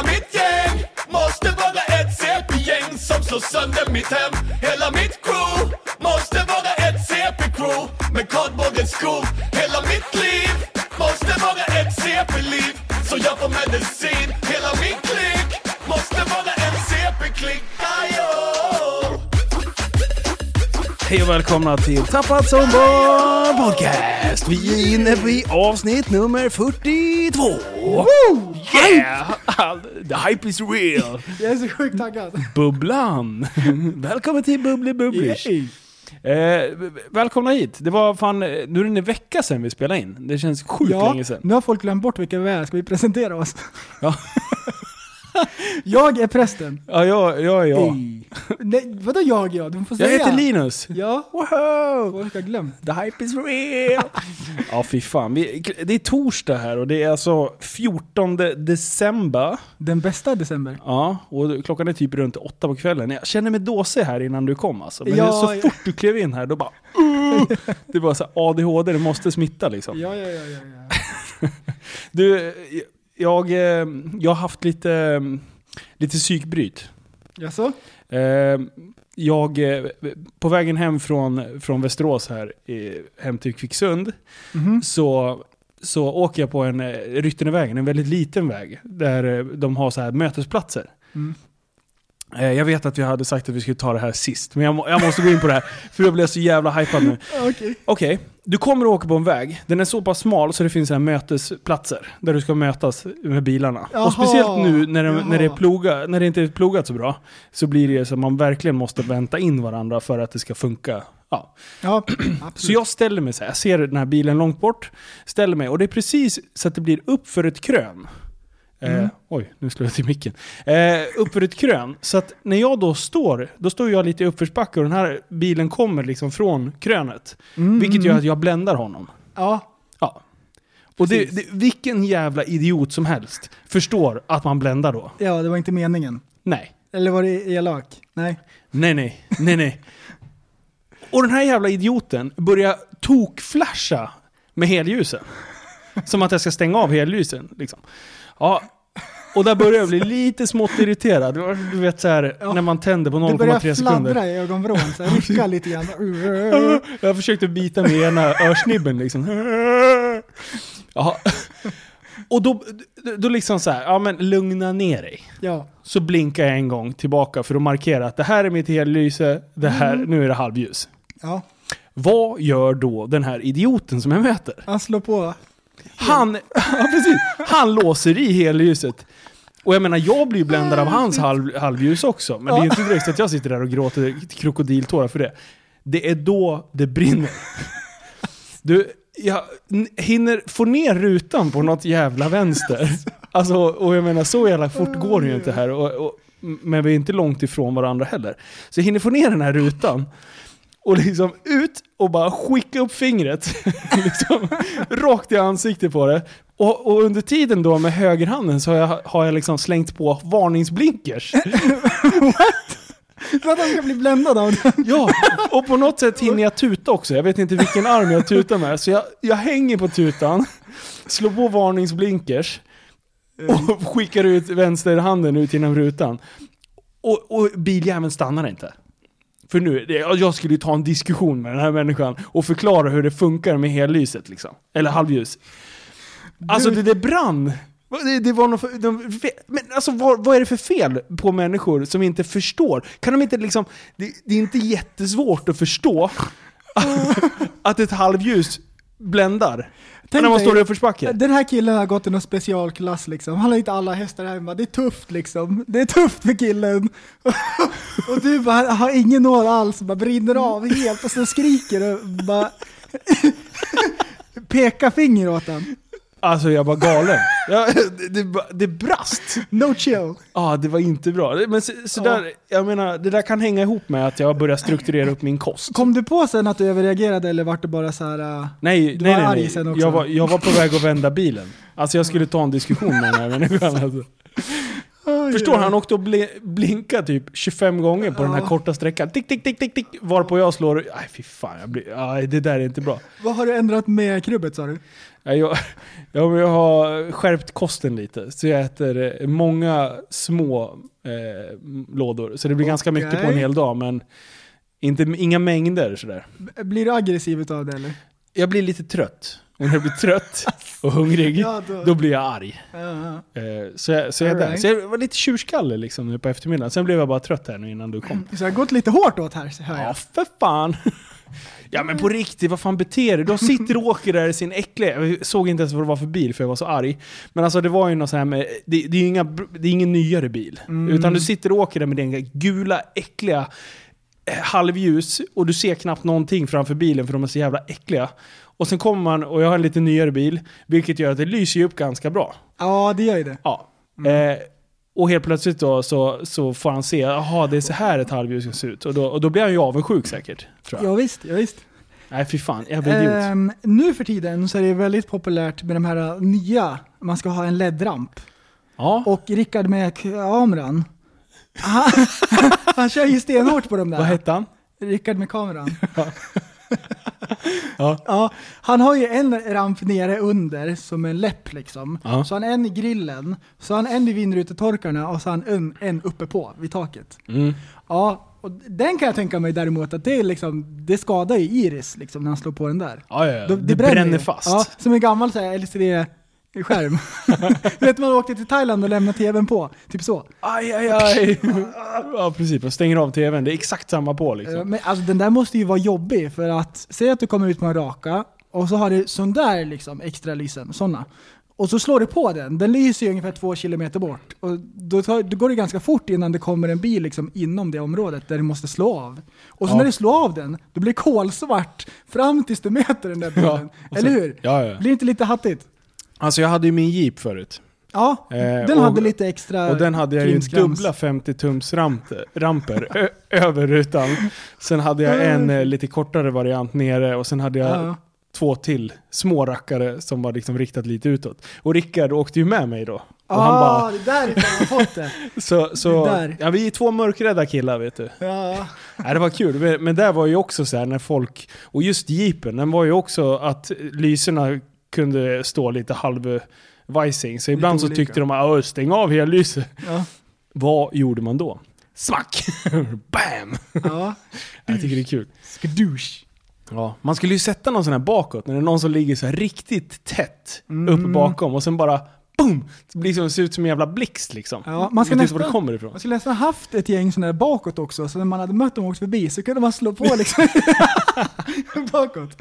Hela mitt gäng måste vara ett CP-gäng som slår sönder mitt hem Hela mitt crew måste vara ett CP-crew med kardborrens skor Hela mitt liv måste vara ett CP-liv så jag får medicin Hela min klick måste vara en CP-klick! Hej och välkomna till Tappat som barn podcast. Vi är inne på avsnitt nummer 42. Yeah! The hype is real. Jag är så sjukt taggad. Bubblan. Välkommen till Bubbly Bubblish. Eh, välkomna hit. Det var fan, eh, nu är det en vecka sedan vi spelade in. Det känns sjukt Ja, länge sedan. nu har folk glömt bort vilka vi är. Ska vi presentera oss? Ja. jag är prästen. Ja, jag, jag är jag. Ey. Nej, vadå jag ja? Du får Jag säga. heter Linus. Ja, Wow! folk har glömt. The hype is real! ja, fy fan. Vi, det är torsdag här och det är alltså 14 december. Den bästa december. Ja, och klockan är typ runt åtta på kvällen. Jag känner mig dåsig här innan du kom alltså. Men Ja, så ja. fort du klev in här, då bara... Uh, det var så här, ADHD, det måste smitta liksom. Ja, ja, ja, ja. ja. Du, jag, eh, jag har haft lite, lite psykbryt. Jaså? Eh, Jag, eh, på vägen hem från, från Västerås här, i- hem till Kvicksund, Mhm. så, så åker jag på en eh, Ryttenevägen, en väldigt liten väg, där de har så här mötesplatser. Mm. Eh, Jag vet att vi hade sagt att vi skulle ta det här sist, men jag, må, jag måste gå in på det här, för jag blev så jävla hypad nu. Okej. Okej, du kommer att åka på en väg. Den är så pass smal så det finns här mötesplatser där du ska mötas med bilarna. Jaha, och speciellt nu när det, när, det ploga, när det inte är plogat så bra, så blir det så att man verkligen måste vänta in varandra för att det ska funka. Ja. Ja. Så jag ställer mig så här, jag ser den här bilen långt bort, ställer mig och det är precis så att det blir upp för ett krön. Eh, Mm. oj, nu slår jag till micken. Eh, upp för ett krön. Så att när jag då står, då står jag lite i uppförsbacke och den här bilen kommer liksom från krönet. Mm, Vilket gör att jag bländar honom. Ja, Ja. Och det, det, vilken jävla idiot som helst förstår att man bländar då. ja, det var inte meningen. Nej. Eller var det elak? Nej. Nej, nej, nej, nej. Och den här jävla idioten börjar tokflasha med helljusen. Som att jag ska stänga av hellysen. Liksom. Ja. Och där börjar jag bli lite smått irriterad. Du vet så här, Ja. när man tänder på Det börjar 0,3 sekunder. fladdra i ögonvrån, så här, rycka lite grann. Jag försökte bita med ena örsnibben liksom. Jaha. Och då, då liksom så här, ja men lugna ner dig. Ja. Så blinkar jag en gång tillbaka för att markera att det här är mitt hellyse, det här, nu är det halvljus. Ja, Vad gör då den här idioten som jag möter? han slår på. Han, ja, precis, han låser i helljuset. Och jag menar, jag blir bländad av hans halv, halvljus också. Men det är inte direkt att jag sitter där och gråter krokodiltårar för det. Det är då det brinner. Du, jag hinner få ner rutan på något jävla vänster. Alltså, och jag menar, så jävla fort går det ju inte här. Och, och, men vi är inte långt ifrån varandra heller. Så jag hinner få ner den här rutan. Och liksom ut och bara skicka upp fingret. liksom, rakt i ansiktet på det. Och, och under tiden då med högerhanden så har jag, har jag liksom slängt på varningsblinkers. Så att han ska bli bländad av den. Ja, och på något sätt hinner jag tuta också. Jag vet inte vilken arm jag tutar med. Så jag, jag hänger på tutan, slår på varningsblinkers och skickar ut vänsterhanden ut genom rutan. Och, och biljäveln stannar inte. För nu, jag skulle ju ta en diskussion med den här människan och förklara hur det funkar med hellyset liksom. Eller halvljus. Alltså det, det brann. Det, det var något för, de, men alltså vad, vad är det för fel på människor som inte förstår? Kan de inte liksom, det, det är inte jättesvårt att förstå att ett halvljus bländar. Tänk när man står i uppförsbacke. Den här killen har gått i någon specialklass liksom. Han har inte alla hästar hemma. Det är tufft liksom. Det är tufft för killen. och du bara har ingen nål alls. Bara brinner av helt och så skriker och bara pekar finger åt han. Alltså jag var galen. Ja, det, det, det brast. No chill. Ja, det var inte bra. Men så, så där, jag menar, det där kan hänga ihop med att jag börjar strukturera upp min kost. Kom du på sen att du överreagerade eller vart det bara så här? äh, Nej, Du nej, var nej. arg nej. sen också. Jag, var, jag var på väg att vända bilen. Alltså jag skulle ta en diskussion med den här människan. Alltså. oj, Förstår oj. han åkte och bli, blinka typ 25 gånger på den här Ja. korta sträckan. Tick, tick, tick, tick, tick. Varpå jag slår... Nej fy fan, jag blir, aj, det där är inte bra. Vad har du ändrat med krubbet sa du? Ja, jag, ja, men jag har skärpt kosten lite. Så jag äter eh, många små eh, lådor. Så det blir ganska mycket på en hel dag, men inte, inga mängder sådär. Blir du aggressiv utav det eller? Jag blir lite trött. Och när jag blir trött och hungrig, Ja, då- då blir jag arg. Ja, ja. Eh, så, jag, så, jag. Alright. så jag var lite tjurskalle liksom nu på eftermiddagen. Sen blev jag bara trött här nu innan du kom. Så jag har gått lite hårt åt här, hör Ja, jag. för fan. Ja men på riktigt, vad fan beter du? De sitter och åker där i sin äckliga... Jag såg inte ens vad det var för bil för jag var så arg. Men alltså det var ju något så här med... Det, det är ju inga, det är ingen nyare bil. Mm. Utan du sitter och åker där med den gula, äckliga eh, halvljus och du ser knappt någonting framför bilen för de är så jävla äckliga. Och sen kommer man, och jag har en lite nyare bil, vilket gör att det lyser upp ganska bra. Ja, det gör ju det. Ja. Mm. Eh, och helt plötsligt då så, så får han se, jaha det är så här ett halvljus ska se ut. Och då, och då blir han ju avundsjuk säkert. Tror jag. Ja, visst, ja, visst. Nej fy fan, jävla idiot. Ehm, nu för tiden så är det väldigt populärt med de här uh, nya, man ska ha en LED-ramp. ja. Och Rickard med kameran, han, han kör ju stenhårt på de där. Vad hette han? Rickard med kameran. Ja. Ja, han har ju en ramp nere under som en läpp liksom. Ja. Så han en i grillen, så han en i vindrutetorkarna och så han en, en uppe på vid taket. Mm. Ja, och den kan jag tänka mig däremot att det, är liksom, det skadar ju iris liksom när han slår på den där. Ja, ja, ja. Då- Det, bränner, ju. fast. Ja, som en gammal så LCD-skärm. du vet man åkte till Thailand och lämnade tvn på, typ så. Aj, aj, aj. ja, precis. Man stänger av tvn. Det är exakt samma på liksom. Men alltså den där måste ju vara jobbig för att, säg att du kommer ut på en raka och så har du sån där liksom extra lysen, såna. Och så slår du på den, den lyser ju ungefär två kilometer bort. Och då, tar, då går det ganska fort innan det kommer en bil liksom inom det området där du måste slå av. Och så Ja. när du slår av den, då blir det kolsvart fram tills du möter den där bilen. och Eller så- hur? Ja, ja. Blir det inte lite hattigt? Alltså jag hade ju min Jeep förut. Ja, Eh, den och- hade lite extra Och den hade jag ju dubbla 50-tums ramper, över rutan. Sen hade jag en eh, lite kortare variant nere och sen hade jag Ja. två till små rackare som var liksom riktat lite utåt. Och Rickard åkte ju med mig då. Och ah, han bara, det är därifrån jag har fått det. så, så, det där. ja, vi är två mörkrädda killar vet du. Ja. Nej, det var kul, men, men där var ju också så här när folk, och just jeepen, den var ju också att lyserna kunde stå lite halvvajsing. Så ibland så tyckte de att stäng av hela lyset. Ja. Vad gjorde man då? Smack! Bam! ja. Jag tycker det är kul. Skadoosh. Ja, man skulle ju sätta någon sån här bakåt, när det är någon som ligger så riktigt tätt Mm. uppe bakom och sen bara boom! Det blir som, ser ut som en jävla blixt liksom. Ja, man ska var det nästan- kommer ifrån. Man skulle nästan haft ett gäng sådana där bakåt också, så när man hade mött dem och åkt förbi så kunde man slå på liksom bakåt.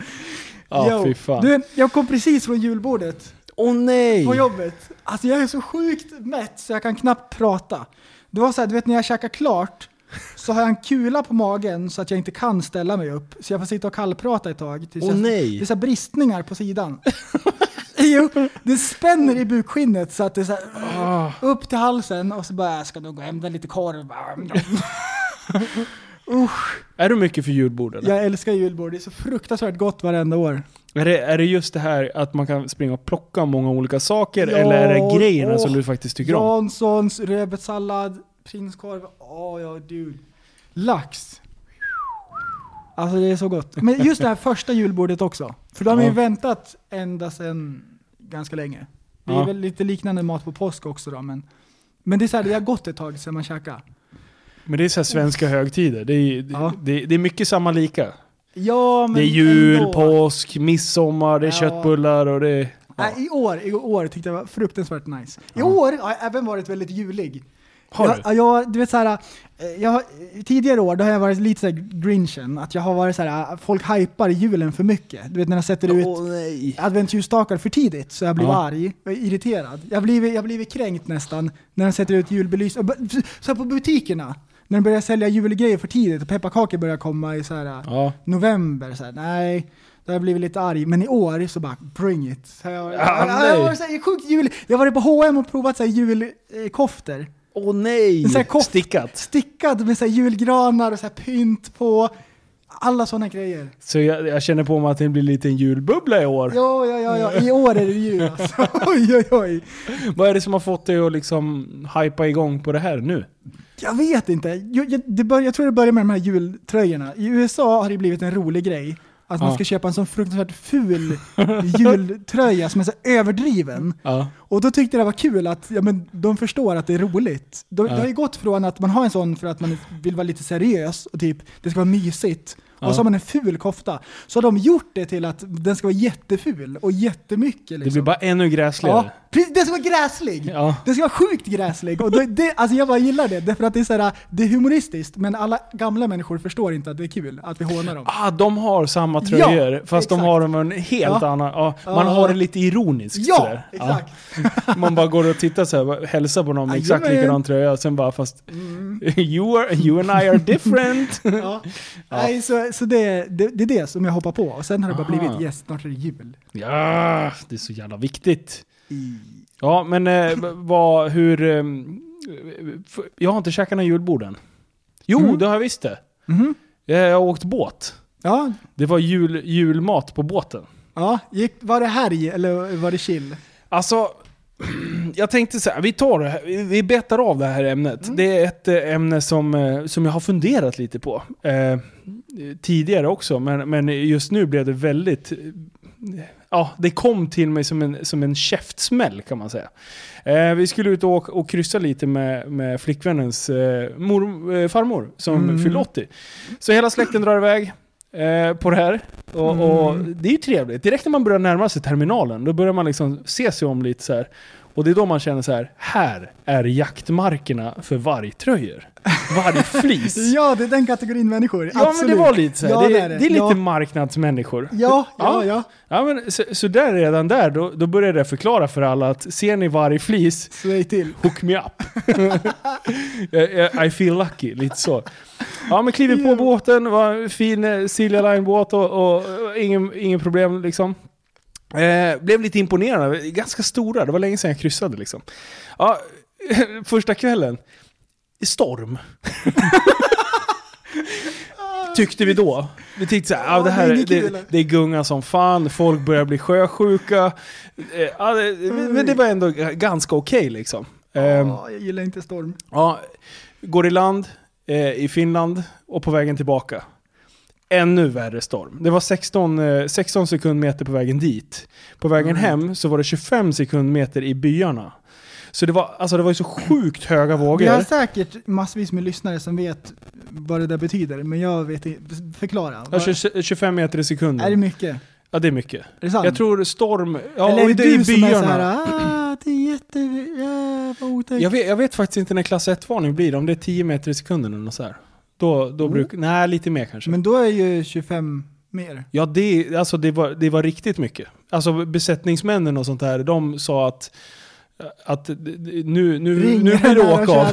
Ja, Jo, fy fan. Du, jag kom precis från julbordet Åh nej! på jobbet. Alltså jag är så sjukt mätt så jag kan knappt prata. Det var så här, du vet när jag käkar klart så har jag en kula på magen så att jag inte kan ställa mig upp. Så jag får sitta och kallprata ett tag. tills jag, nej. Det är så bristningar på sidan. jo, det spänner i bukskinnet så att det är så här, Ah. upp till halsen och så bara, jag ska nog gå och hämta lite korv. Usch, Är du mycket för julbord eller? jag älskar julbord. Det är så fruktansvärt gott varenda år. Är, det, är det just det här att man kan springa och plocka många olika saker? Ja, eller är det grejerna som åh, du faktiskt tycker om? Janssons, rödbetssallad, prinskorv. Åh ja, dude. Lax. Alltså det är så gott. Men just det här första julbordet också. För då har ju Ja. väntat ända sedan ganska länge. Det är Ja. väl lite liknande mat på påsk också då, men men det är så här, det har gått ett tag sedan man käkade. Men det är så här svenska högtider. Det är, det, Ja. det, det är mycket samma lika. Ja, men det är jul, ändå. påsk, midsommar, det är Ja. köttbullar och det är... Nej, i år, i år tyckte jag var fruktansvärt nice. I Ja. år har jag även varit väldigt julig. Har jag, du? ja, Jag, du vet såhär, eh, jag, tidigare år då har jag varit lite såhär grinchen, att jag har varit såhär, folk hypar julen för mycket. Du vet när de sätter ut adventsljusstakar för tidigt, så jag blir Ja. arg och irriterad. Jag blir, jag blir kränkt nästan när de sätter ut julbelysning. Så här på butikerna, när de börjar sälja julgrejer för tidigt och pepparkakor börjar komma i så här Ja. november. Så här, nej, då har jag blivit lite arg. Men i år så bara, bring it. Så jag, Ja, jag, nej. jag, var så här, sjukt jul. Jag har varit på H&M och provat så här julkoftor. Åh nej! Sån här Stickat. Stickad med så här julgranar och så här pynt på. Alla sådana grejer. Så jag, jag känner på mig att det blir lite en julbubbla i år. Ja, ja, ja, ja. I år är det jul alltså. Oj, oj, oj. Vad är det som har fått dig att liksom hypa igång på det här nu? Jag vet inte. Jag, jag, det bör, jag tror det börjar med de här jultröjorna. I USA har det blivit en rolig grej att man ska köpa en sån fruktansvärt ful jultröja som är så överdriven. Och då tyckte jag det var kul att ja, men de förstår att det är roligt. De. Det har ju gått från att man har en sån för att man vill vara lite seriös och typ det ska vara mysigt. Och så har man en ful kofta. Så har de gjort det till att den ska vara jätteful och jättemycket. Det Liksom. blir bara ännu gräsligare. Ja, precis, den ska vara gräslig! Ja. Den ska vara sjukt gräslig. Och det, det, alltså jag bara gillar det, därför att det är, så här, det är humoristiskt, men alla gamla människor förstår inte att det är kul, att vi hånar dem. Ah, de har samma tröjor, Ja, fast de exakt. har en helt Ja. annan... Ja, man har det lite ironiskt Ja, sådär. exakt. Ja. Man bara går och tittar så här, hälsar på någon med exakt Jajamän. likadan tröja, sen bara fast... You, are, you and I are different. Ja. Nej, så, så det, det, det är det som jag hoppar på. Och sen har det bara blivit yes, snart är det jul. ja, det är så jävla viktigt. Ja, men eh, vad, hur... Eh, jag har inte käkat några julbord än. Jo, Mm. det har jag visst det. Mhm. Jag har åkt båt. Ja, Det var jul, julmat på båten. ja. Gick, var det härj eller var det chill? Alltså, jag tänkte så här, vi tar det här, vi- vi betar av det här ämnet. Det är ett eh, ämne som, eh, som jag har funderat lite på. Eh, tidigare också, men, men just nu blev det väldigt... Ja, det kom till mig som en, som en käftsmäll kan man säga. Eh, vi skulle ut och, åka, och kryssa lite med, med flickvännens eh, mor, eh, farmor som Mm. fyllde 80. Så hela släkten drar iväg eh, på det här. Och, och Mm. det är ju trevligt. Direkt när man börjar närma sig terminalen, då börjar man liksom se sig om lite så här. Och det är då man känner så här, här är jaktmarkerna för vargtröjor. Vargflis. Ja, det är den kategorin människor. Ja men Absolut. det var lite så här. Ja, det, är det. det är lite Ja. marknadsmänniskor. Ja, ja, ja. Ja men så, så där redan där, då, då började jag förklara för alla att ser ni vargflis, Säg till. hook me up. Jag- jag- I feel lucky, lite så. Ja men kliver på båten, var en fin eh, Silja Line-båt och, och, och ingen, ingen problem liksom. Eh, blev lite imponerad, ganska stora, det var länge sedan jag kryssade liksom. Ja, första kvällen, storm. Tyckte vi då. Vi tyckte såhär, ja, Ja, det, här, det det, kul. det är gunga som fan, folk börjar bli sjösjuka. Eh, det, men det var ändå ganska okej liksom. Ehm, Ja, jag gillar inte storm. Ja, går i land eh, i Finland och på vägen tillbaka. Ännu värre storm. Det var 16, eh, 16 sekundmeter på vägen dit. På vägen Mm. hem så var det 25 sekundmeter i byarna. Så det var, alltså det var ju så sjukt höga Vi har vågor. säkert massvis med lyssnare som vet vad det där betyder, men jag vet inte. Förklara. Ja, Vad- 20 25 meter i Är det sekunden. mycket? Ja, det är mycket. Är det sant? Jag tror storm... Ja, Eller är det det du i som är byarna. såhär, ah, det är jätte... Ja. Jag vet, jag vet faktiskt inte när klass 1-varning blir, om det är 10 meter i sekunden eller något så här. Då, då brukar... Nej, lite mer kanske. Men då är ju 25 mer. Ja, det, alltså det, var, det var riktigt mycket. Alltså besättningsmännen och sånt där, de sa att, att nu, nu, nu blir det åka av.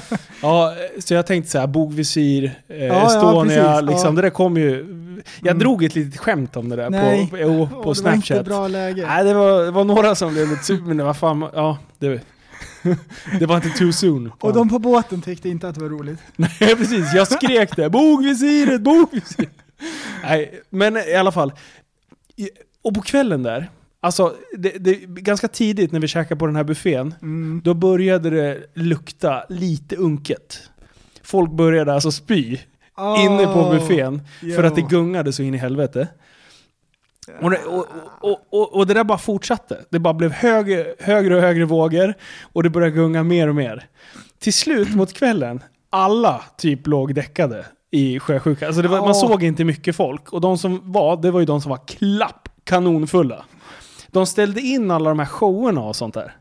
Ja, så jag tänkte så här, bogvisir, eh, ja, Estonia, precis, liksom. ja. Det där kom ju... Jag Mm. drog ett litet skämt om det där Nej. på, på, på det var inte Snapchat. bra läge. Nej, det var, det var några som blev lite sur, men det var fan, ja, det, det var inte too soon. Och de på båten tyckte inte att det var roligt. Nej, precis. Jag skrek det. Bogvisiret, bogvisiret. Nej, men i alla fall. Och på kvällen där, alltså det, det, ganska tidigt när vi käkade på den här buffén, Mm. då började det lukta lite unket. Folk började alltså spy inne på buffén för att det gungade så in i helvete. Och det, och, och, och, och det där bara fortsatte. Det bara blev högre, högre och högre vågor och det började gunga mer och mer. Till slut mot kvällen, alla typ låg däckade i sjösjuka. Alltså det var, man Ja. såg inte mycket folk. Och de som var, det var ju de som var klapp kanonfulla. De ställde in alla de här showerna och sånt där.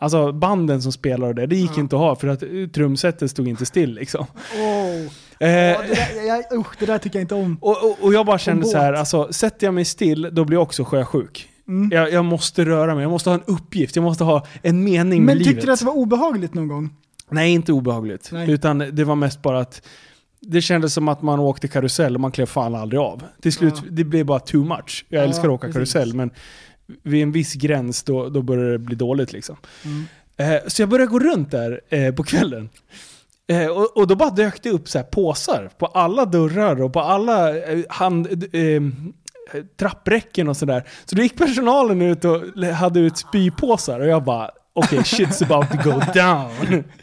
Alltså banden som spelade där, det gick Ja. inte att ha för att eh, trumsetet stod inte still liksom. Åh. Eh, Ja, det, där, jag, usch, det där tycker jag inte om. och, och, och jag bara kände så här, alltså sätter jag mig still, då blir jag också sjösjuk. Mm. Jag, jag måste röra mig, jag måste ha en uppgift, jag måste ha en mening med Men tyckte livet. du att det var obehagligt någon gång? Nej, inte obehagligt. Nej. Utan det var mest bara att det kändes som att man åkte karusell och man klev fan aldrig av. Till slut, Ja. det blev bara too much. Jag Ja, älskar att åka precis. karusell, men vid en viss gräns då, då börjar det bli dåligt liksom. Mm. Eh, så jag började gå runt där eh, på kvällen. Eh, och, och då bara dök det upp så här påsar på alla dörrar och på alla eh, hand, eh, trappräcken och sådär. Så då gick personalen ut och hade ut spypåsar och jag bara okej, shit's about to go down.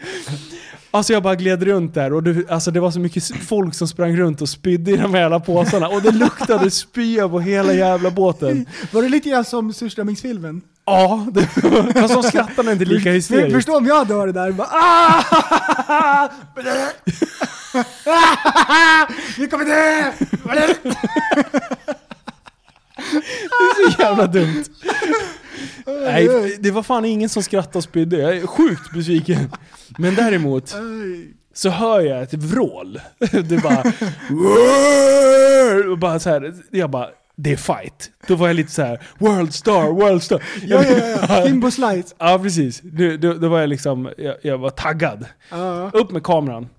Alltså jag bara gled runt där och det, alltså det var så mycket folk som sprang runt och spydde i de här jävla påsarna. Och det luktade spya på hela jävla båten. Var det lite grann som surströmmingsfilmen? Ja, det, fast de skrattade inte lika hysteriskt. förstå om jag hade varit där bara ah! Vi kommer dö! Det är så jävla dumt. Nej, det var fan ingen som skrattade och spydde. Jag är sjukt besviken. Men däremot så hör jag ett vrål. Det bara... Och bara så här, jag bara... Det är fight. Då var jag lite så här: World star, world star. Ja, ja, ja. Kimbo Slides. Ja, precis. Då, då, då var jag liksom, jag, jag var taggad. Ja. Upp med kameran.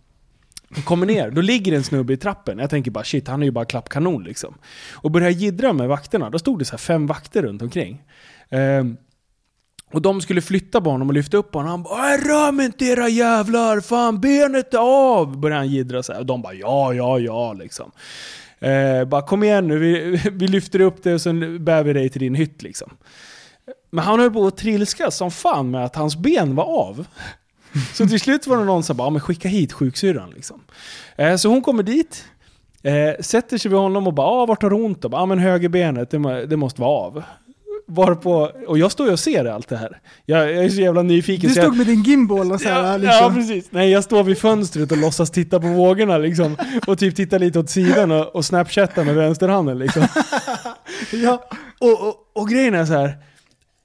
Kommer ner, då ligger en snubbe i trappen. Jag tänker bara shit, han är ju bara klappkanon liksom. Och börjar jiddra med vakterna. Då stod det så här fem vakter runt omkring. Ehm, och de skulle flytta på honom och lyfta upp honom. Han bara "Äh, rör mig inte era jävlar! Fan benet är av! Börjar han jiddra så här. Och de bara ja, ja, ja liksom. Eh, bara kom igen nu, vi, vi lyfter upp det och sen bär vi dig till din hytt liksom. Men han höll på att trilska som fan med att hans ben var av. Så till slut var det någon som bara, "Ja, men skicka hit sjuksyrran liksom. Eh, så hon kommer dit, eh, sätter sig vid honom och bara, ah, vart har du ont? Ja ah, men högerbenet, det, det måste vara av. Varpå, och jag står ju och ser allt det här. Jag, jag är så jävla nyfiken. Du så jag, stod med din gimbal och så här, Ja, liksom. ja, precis. Nej, jag står vid fönstret och låtsas titta på vågorna liksom. Och typ titta lite åt sidan och, och snapchatta med vänsterhanden liksom. Ja. Och, och, och grejen är så här.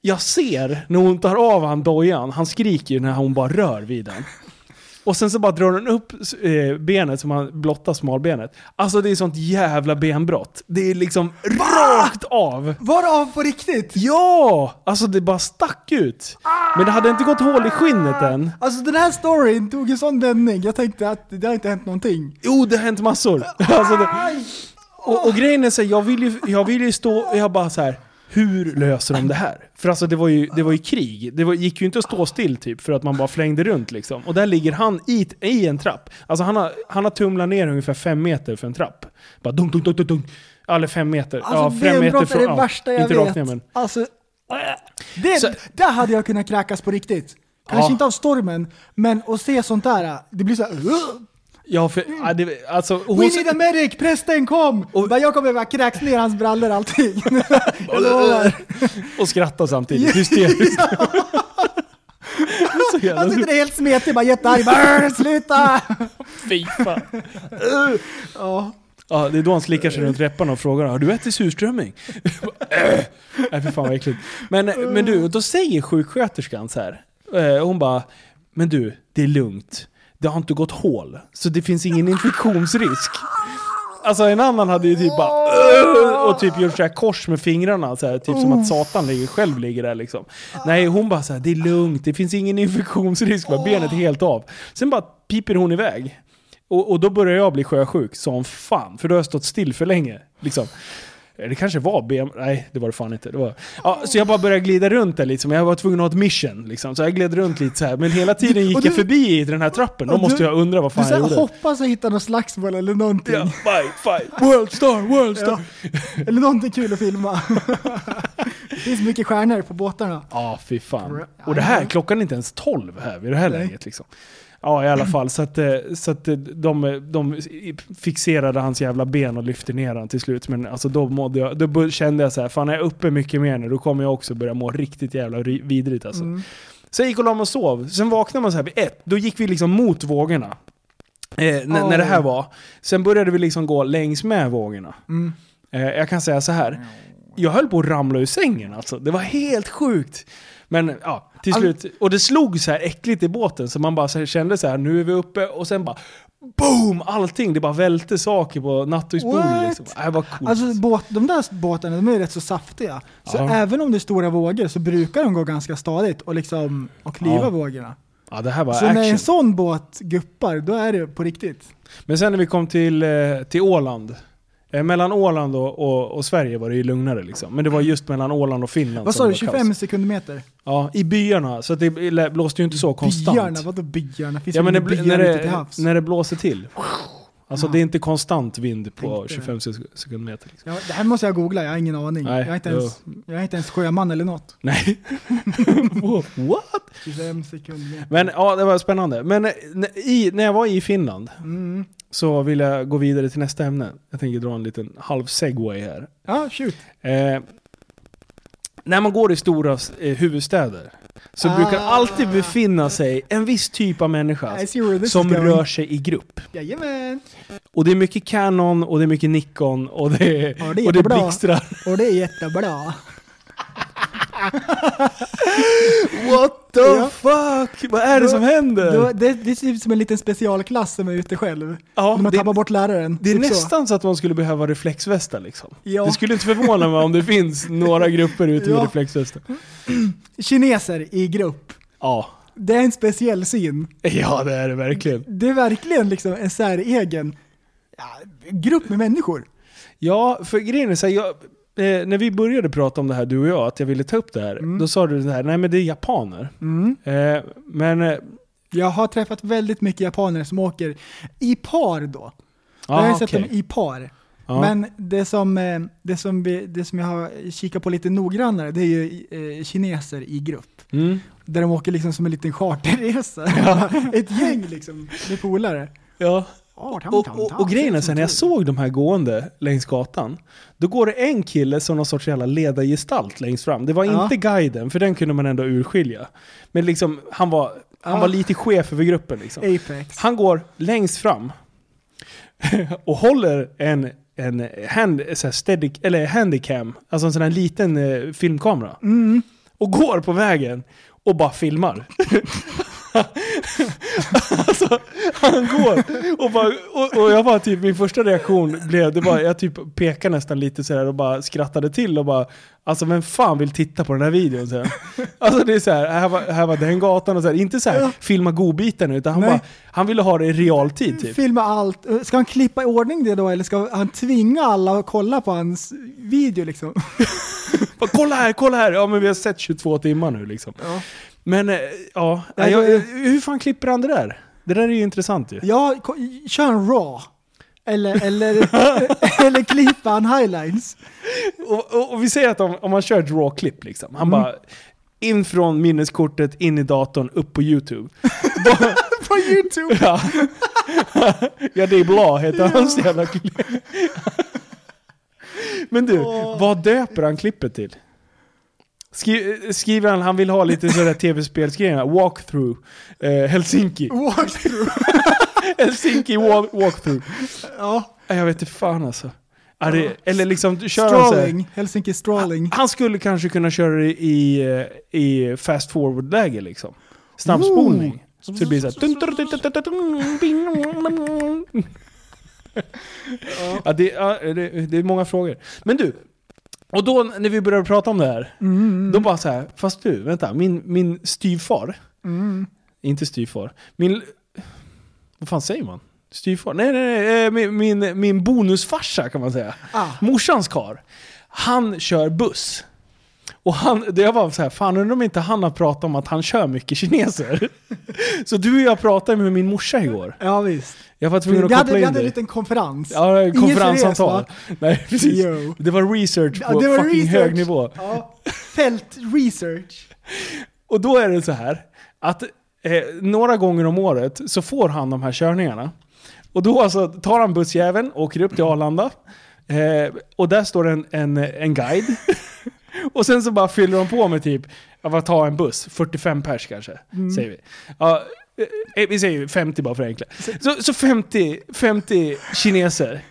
Jag ser när hon tar av han dojan, han skriker ju när hon bara rör vid den. Och sen så bara drar hon upp eh, benet som han blottar smalbenet. Alltså det är sånt jävla benbrott. Det är liksom rakt av. Var det av på riktigt? Ja! Alltså det bara stack ut. Men det hade inte gått hål i skinnet än. Alltså den här storyn tog en sån vändning. Jag tänkte att det har inte hänt någonting. Jo, det har hänt massor. Alltså det, och, och grejen är så här, jag vill ju, jag vill ju stå, jag bara så här. Hur löser de det här? För alltså det var ju, det var ju krig. Det var, gick ju inte att stå still typ för att man bara flängde runt liksom. Och där ligger han i, i en trapp. Alltså han har, han har tumlat ner ungefär fem meter för en trapp. Bara dunk, dunk, dunk, dunk, dunk. Eller fem meter. Alltså ja, fem meter benbrott är det värsta jag inte vet. rakt ner men. Alltså, det, Så- där hade jag kunnat kräkas på riktigt. Kanske Ja. inte av stormen, men att se sånt där, det blir så här. "Ugh! Ja, för, ja, det, alltså, We hon, need a medic, prästen kom! Och- Bara, jag kommer bara kräks ner hans brallor allting. Och skratta samtidigt, hysteriskt. Han sitter där helt smetig, bara jättearg. Bara, "Åh, Sluta! Fy fan. Ja. Ja, det är då han slickar sig runt läpparna och frågar har du ätit surströmming? Äh. Nej för fan vad äckligt. Men, men du, då säger sjuksköterskan så här. eh, Hon bara, men du, det är lugnt. Det har inte gått hål, så det finns ingen infektionsrisk. Alltså en annan hade ju typ bara och typ gjort så här kors med fingrarna, så här, typ som att satan ligger, själv ligger där liksom. Nej, hon bara så här, det är lugnt, det finns ingen infektionsrisk, bara benet är helt av. Sen bara piper hon iväg. Och, och då börjar jag bli sjösjuk som fan, för då har jag stått still för länge. Liksom. Eh, Det kanske var BM... Nej, det var det fan inte. Det var... ja, så jag bara började glida runt där men jag var tvungen att ha ett mission. Liksom. Så jag gled runt lite så här. Men hela tiden gick Och jag du- förbi i den här trappen. Då måste du- jag undra vad Du fan jag gjorde. hoppas att hitta någon slagsmål eller någonting. Ja, fight, fight, world star, world star. Eller någonting kul att filma. det finns mycket stjärnor på båtarna. Ja, fy fan. Och det här, klockan är inte ens 12 här vid det här Nej. läget liksom. Ja, i alla fall. Så att, eh, så att eh, de, de fixerade hans jävla ben och lyfte ner han till slut. Men alltså då, mådde jag, då kände jag så här, fan är jag uppe mycket mer nu, då kommer jag också börja må riktigt jävla ri- vidrigt alltså. Mm. Så jag gick och la mig och sov. Sen vaknade man så här vid ett, då gick vi liksom mot vågorna. Eh, n- När det här var. Sen började vi liksom gå längs med vågorna. Mm. Eh, jag kan säga så här. Jag höll på att ramla ur sängen alltså. Det var helt sjukt. Men ja, till slut. Och det slog så här äckligt i båten så man bara så kände så här, nu är vi uppe och sen bara BOOM! Allting, det bara välte saker på nattduksbordet liksom. Äh, Det var coolt. Alltså båt, de där båtarna, de är ju rätt så saftiga. Så Ja. även om det är stora vågor så brukar de gå ganska stadigt och liksom och kliva Ja. vågorna. ja, det här var Så när action. en sån båt guppar, då är det på riktigt. Men sen när vi kom till, eh, till Åland. Eh, mellan Åland och, och, och Sverige var det ju lugnare liksom. Men det var just mellan Åland och Finland Vad sa det du, var 25 kaos. sekundmeter? Ja, i byarna. Så att det blåste ju inte så konstant. Byarna, vadå byarna? Finns Ja det men det, byar när, ute till det, havs? när det blåser till. Alltså Ja. det är inte konstant vind på Tänkte 25 sek- sekundmeter. Liksom. Ja, det här måste jag googla, jag har ingen aning. Nej, jag, är inte jo. ens, jag är inte ens sjöman eller något. Nej. What? 25 sekunder. Men ja, det var spännande. Men eh, i, när jag var i Finland Mm. Så vill jag gå vidare till nästa ämne. Jag tänker dra en liten halv segway här. Ja, shoot. Eh, när man går i stora eh, huvudstäder så Ah. brukar alltid befinna sig en viss typ av människa som rör sig i grupp. Jajamän. Och det är mycket Canon och det är mycket Nikon och det är, Ja, det är och det är blixtrar. Och det är jättebra. What the Ja. fuck? Vad är det Då- som händer? Då, det, det ser ut som en liten specialklass som är ute själv. ja, De har det, tappat bort läraren. det är Typ så. nästan så. att man skulle behöva reflexvästar liksom. Ja. Det skulle inte förvåna mig om det finns några grupper ute med Ja. reflexvästar. Kineser i grupp. Ja. Det är en speciell syn. ja, det är det verkligen. Det är verkligen liksom en säregen ja, grupp med människor. Ja, för grejen är så här, jag, eh, när vi började prata om det här, du och jag, att jag ville ta upp det här, då sa du så här, nej men det är japaner. Mm. Eh, men, eh, Jag har träffat väldigt mycket japaner som åker i par då. jag ja, har sett okej. dem i par. Ja. Men det som, eh, det, som vi, det som jag har kikat på lite noggrannare, det är ju eh, kineser i grupp. Mm. Där de åker liksom som en liten charterresa. Ett gäng liksom, med polare. Ja. Och, och, och grejen är sen när jag såg de här gående längs gatan, då går det en kille som någon sorts jävla ledargestalt längst fram. Det var Ja. inte guiden, för den kunde man ändå urskilja. Men liksom, han var, han var lite chef över gruppen liksom. Apex. Han går längst fram och håller en, en hand, så steady, eller handycam, alltså en sån här liten eh, filmkamera. Mm. Och går på vägen och bara filmar. alltså, han går och bara, och, och jag bara typ, min första reaktion blev, det var, jag typ pekade nästan lite sådär och bara skrattade till och bara, alltså vem fan vill titta på den här videon sen? Alltså det är såhär, här var, här var den gatan och så här, inte såhär filma godbiten utan han Nej. bara, han ville ha det i realtid typ. Filma allt. Ska han klippa i ordning det då eller ska han tvinga alla att kolla på hans video liksom? Bara, kolla här, kolla här! Ja men vi har sett 22 timmar nu liksom. Ja. Men, eh, ja, Nej, jag, hur fan klipper han det där? Det där är ju intressant ju. Ja, kör en raw. Eller, eller, eller klippa han highlights. Och, och, och vi säger att om, om man kör ett raw-klipp liksom. Han bara in från minneskortet, in i datorn, upp på YouTube. På youtube. ja. ja, det är bra heter hans jävla klipp. Men du, vad döper han klippet till? Skri, skriver han, han vill ha lite sådär tv-spelsgrejer, walkthrough, eh, Helsinki. Walkthrough. Helsinki walk, walkthrough. Ja. Jag vet inte fan alltså. Ja, det, eller liksom, kör han Strawling. Helsinki strawling. Han skulle kanske kunna köra det i, eh, i fast forward-läge liksom. Snabbspolning. Så det blir såhär... Ja, det, ja, det, det är många frågor. Men du, och då när vi började prata om det här, Mm. då bara så här, fast du, vänta, min, min styvfar, Mm. inte styvfar, min, vad fan säger man? Styvfar? Nej, nej, nej, eh, min, min, min bonusfarsa kan man säga. Ah. Morsans kar, han kör buss. Och han, det jag var så här, fan undrar om inte han har pratat om att han kör mycket kineser. så du och jag pratade med min morsa igår. Ja visst. Jag var tvungen att Vi hade, koppla vi in hade en liten konferens. Ja, konferenssamtal. seriös, Nej, precis. Jo. Det var research Ja, på det var fucking research. hög nivå. Ja. Fält research. Och då är det så här att eh, några gånger om året så får han de här körningarna. Och då alltså tar han bussjäveln, åker upp till Arlanda. Eh, och där står en, en, en guide. och sen så bara fyller de på med typ, ja, vad tar en buss? 45 pers kanske, säger vi. Ja, eh, vi säger 50 bara för att enkla. Så, så 50, 50 kineser.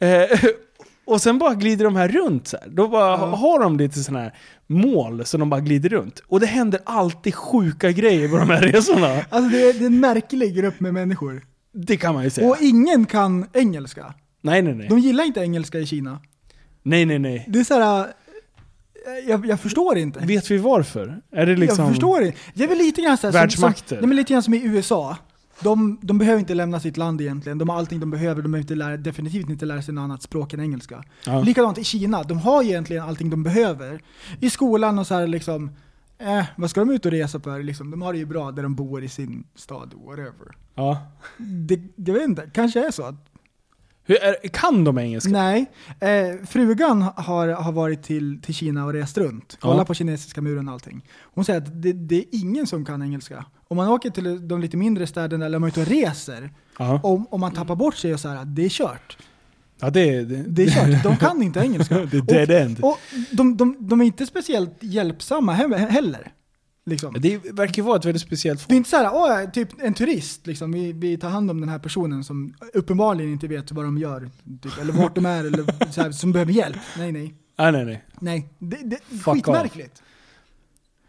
Eh, och sen bara glider de här runt så här. Då bara har de lite sådana här mål som de bara glider runt. Och det händer alltid sjuka grejer på de här resorna. Alltså det är, det är en märklig grupp med människor. Det kan man ju säga. Och ingen kan engelska. nej, nej, nej. De gillar inte engelska i Kina. Nej, nej, nej. Det är såhär... äh, Jag, jag förstår inte. Vet vi varför? Är det liksom... Jag förstår inte. Det är väl lite grann såhär, Världsmakter. Som, nej, men lite grann som i USA. De, de behöver inte lämna sitt land egentligen. De har allting de behöver. De behöver inte lära, definitivt inte lära sig något annat språk än engelska. Ja. Likadant i Kina. De har egentligen allting de behöver. I skolan och så här liksom, eh, vad ska de ut och resa för? Liksom, de har det ju bra där de bor i sin stad, whatever. Ja. Det, jag vet inte, kanske är så att Hur är, kan de engelska? Nej, eh, frugan har, har varit till, till Kina och rest runt. Kolla Ja. på kinesiska muren och allting. Hon säger att det, det är ingen som kan engelska. Om man åker till de lite mindre städerna eller om man är ute och reser, Ja, om, om man tappar bort sig och så här, det är kört. ja det, det, Det är kört, de kan inte engelska. det är dead end. Och de, de, de är inte speciellt hjälpsamma he- heller. Liksom. Det verkar vara ett väldigt speciellt Det är folk. inte så här, åh, typ en turist, liksom. vi, vi tar hand om den här personen som uppenbarligen inte vet vad de gör, typ, eller vart de är, eller så här, som behöver hjälp. Nej, nej. Nej, nej, nej. Nej, det, det skitmärkligt.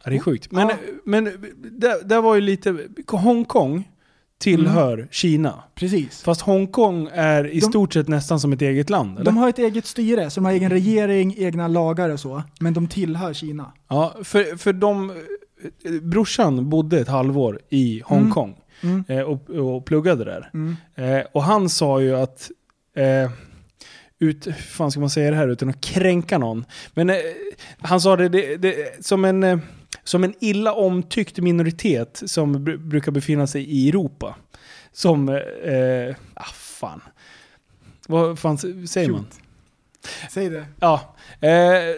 Ja, det är sjukt. Men, Ja. men det, det var ju lite... Hongkong tillhör Kina. Precis. Fast Hongkong är i De- stort sett nästan som ett eget land, eller? De har ett eget styre, så de har egen regering, egna lagar och så, men de tillhör Kina. Ja, för, för de... Brorsan bodde ett halvår i Hongkong Mm. eh, och, och pluggade där. Mm. Eh, och han sa ju att... Eh, ut, hur fan ska man säga det här utan att kränka någon? Men eh, han sa det, det, det som, en, eh, som en illa omtyckt minoritet som br- brukar befinna sig i Europa. Som... Eh, ah, fan. Vad fan säger man? Säg det. Ja. Eh,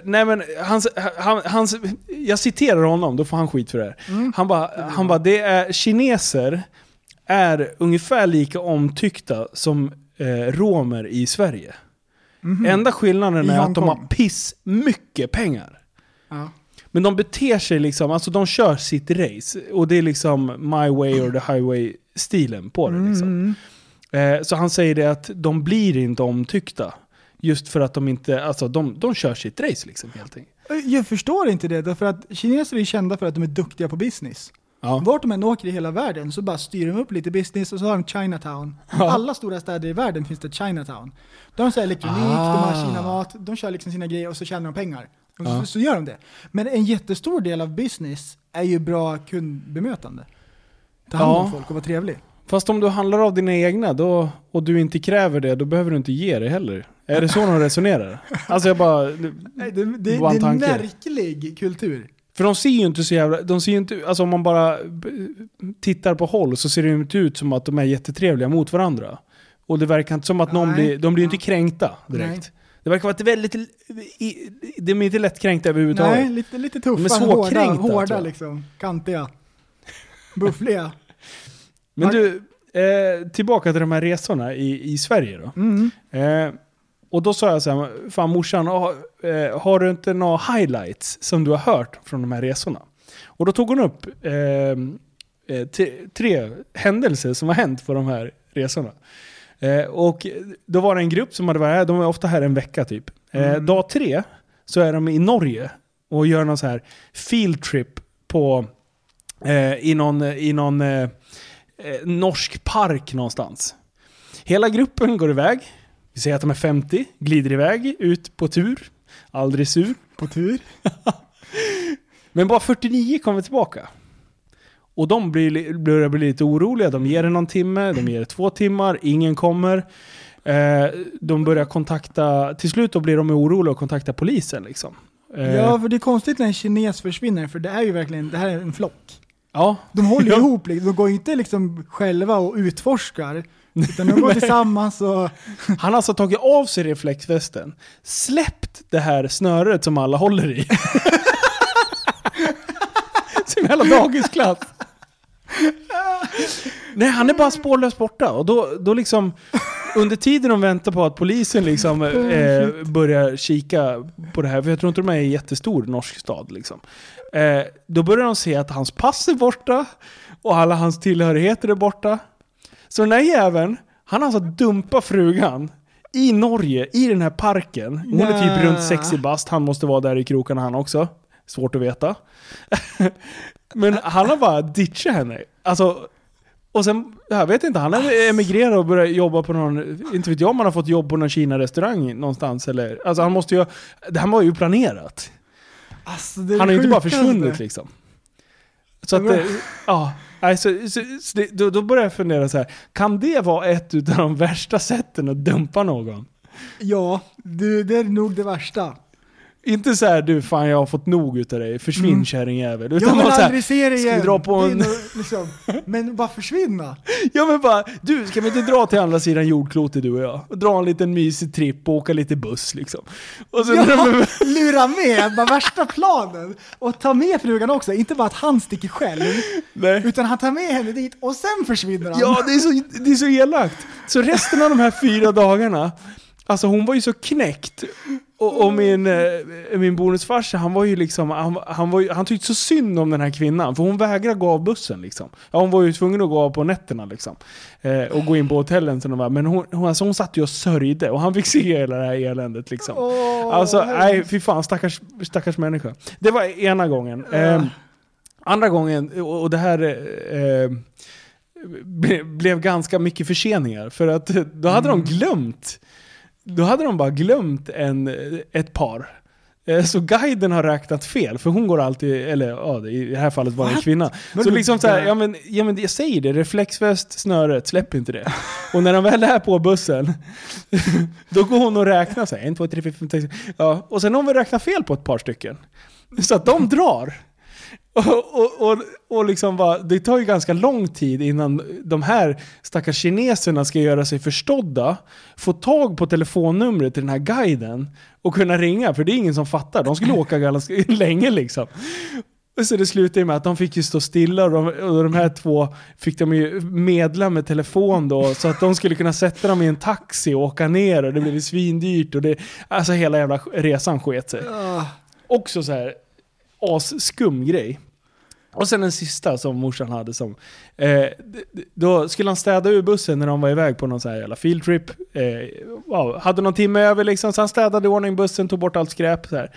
nej men hans, han, hans, jag citerar honom, då får han skit för det här. Mm. Han bara, han bara, det är kineser är ungefär lika omtyckta som eh, romer i Sverige. Mhm. Enda skillnaden I är att de har piss mycket pengar. Ja. Men de beter sig liksom, alltså de kör sitt race. Och det är liksom my way or the highway-stilen på det. Liksom. Mm. Eh, så han säger det att de blir inte omtyckta. Just för att de inte, alltså de, de kör sitt race liksom helt enkelt. Jag förstår inte det, därför att kineser är kända för att de är duktiga på business. Ja. Vart de än åker i hela världen så bara styr de upp lite business och så har de Chinatown. Ja. alla stora städer i världen finns det Chinatown. De har så elektronik, de Ah. har Kina-mat, de kör liksom sina grejer och så tjänar de pengar. Och Ja. så, så gör de det. Men en jättestor del av business är ju bra kundbemötande. Ta hand om Ja. folk och vara trevlig. Fast om du handlar av dina egna då, och du inte kräver det, då behöver du inte ge det heller. Är det så de resonerar? Alltså jag bara... Nej, det, det, det är en tanke. märklig kultur. För de ser ju inte så jävla... De ser ju inte... Alltså om man bara tittar på håll så ser det ju inte ut som att de är jättetrevliga mot varandra. Och det verkar inte som att någon Nej. blir... De blir ju inte kränkta direkt. Nej. Det verkar vara ett väldigt... De är inte lättkränkta överhuvudtaget. Nej, lite, lite tuffa, De är hårda, svårkränkta, hårda jag. liksom. Kantiga. Buffliga. Men du, eh, tillbaka till de här resorna i, i Sverige då. Mm. Eh, och då sa jag så här, fan morsan, har, eh, har du inte några highlights som du har hört från de här resorna? Och då tog hon upp eh, eh, tre, händelser som har hänt på de här resorna. Eh, och då var det en grupp som hade varit här, de är ofta här en vecka typ. Eh, Mm. Dag tre så är de i Norge och gör någon så här field trip på, eh, i någon, i någon norsk park någonstans. Hela gruppen går iväg. Vi säger att de är 50, glider iväg ut på tur. Aldrig sur. På tur. Men bara 49 kommer tillbaka. Och de blir, li- börjar bli lite oroliga. De ger det någon timme, de ger det två timmar, ingen kommer. Eh, de börjar kontakta, till slut då blir de oroliga och kontaktar polisen liksom. Eh, Ja, för det är konstigt när en kines försvinner, för det är ju verkligen, det här är en flock. ja. De håller ihop, liksom. de går inte liksom själva och utforskar, utan de går tillsammans och... Han har alltså tagit av sig reflexvästen, släppt det här snöret som alla håller i. som jävla dagisklass. Nej, han är bara spårlöst borta. Och då, då liksom, under tiden de väntar på att polisen liksom eh, börjar kika på det här, för jag tror inte de är i en jättestor norsk stad liksom. Eh, då börjar de se att hans pass är borta och alla hans tillhörigheter är borta. Så den här jäveln, han har alltså dumpat frugan i Norge, i den här parken. Hon är typ runt 60 bast, han måste vara där i krokarna han också. Svårt att veta. Men han har bara ditchat henne. Alltså, och sen, jag vet inte, han har emigrerat och börjat jobba på någon, inte vet jag om han har fått jobb på någon Kina-restaurang någonstans eller, alltså han måste ju, det här var ju planerat. Alltså, Han har ju inte bara försvunnit liksom. Så att, ja. Alltså, så, så, det, då, då börjar jag fundera så här. kan det vara ett av de värsta sätten att dumpa någon? Ja, det, det är nog det värsta. Inte så här, du fan jag har fått nog utav dig, försvinn Mm. kärringjävel. Jag Utan vill bara så här, aldrig se vi igen. dra på en- liksom, men bara försvinna. Ja men bara, du ska vi inte dra till andra sidan jordklotet du och jag? Och dra en liten mysig tripp och åka lite buss liksom. Och sen Ja, lura med, bara värsta planen. Och ta med frugan också, inte bara att han sticker själv. Nej. Utan han tar med henne dit och sen försvinner han. Ja, det är, så, det är så elakt. Så resten av de här fyra dagarna, alltså hon var ju så knäckt. Och, och min, eh, min bonusfarsa, han var ju liksom, han, han, var ju, han tyckte så synd om den här kvinnan. För hon vägrade gå av bussen liksom. Ja, hon var ju tvungen att gå av på nätterna liksom. Eh, och gå in på hotellen. Så de var, men hon, hon, alltså, hon satt ju och sörjde och han fick se hela det här eländet liksom. Åh, Alltså, nej fy fan, stackars, stackars människa. Det var ena gången. Eh, andra gången, och och det här eh, ble, blev ganska mycket förseningar. För att då hade de glömt, då hade de bara glömt en, ett par. Eh, Så guiden har räknat fel, för hon går alltid, eller ja, i det här fallet var det en kvinna. Men Så liksom så här, ja men, ja men jag säger det, reflexväst, snöret, släpp inte det. Och när de väl är på bussen, då går hon och räknar så här, en, två, tre, fyra, fem, sex, ja. Och sen har vi räknat fel på ett par stycken. Så att de drar. Och, och, och, och liksom bara, det tar ju ganska lång tid innan de här stackars kineserna ska göra sig förstådda, få tag på telefonnumret till den här guiden och kunna ringa, för det är ingen som fattar. De skulle åka ganska länge liksom. Och så det slutade med att de fick ju stå stilla och de, och de här två fick de ju medla med telefon då så att de skulle kunna sätta dem i en taxi och åka ner och det blev svindyrt och det, alltså hela jävla resan sket sig. Också så här asskum grej. Och sen den sista som morsan hade som... Eh, då skulle han städa ur bussen när de var iväg på någon sån här jävla fieldtrip. Eh, wow. hade någon timme över liksom, så han städade i ordning bussen, tog bort allt skräp. Så här.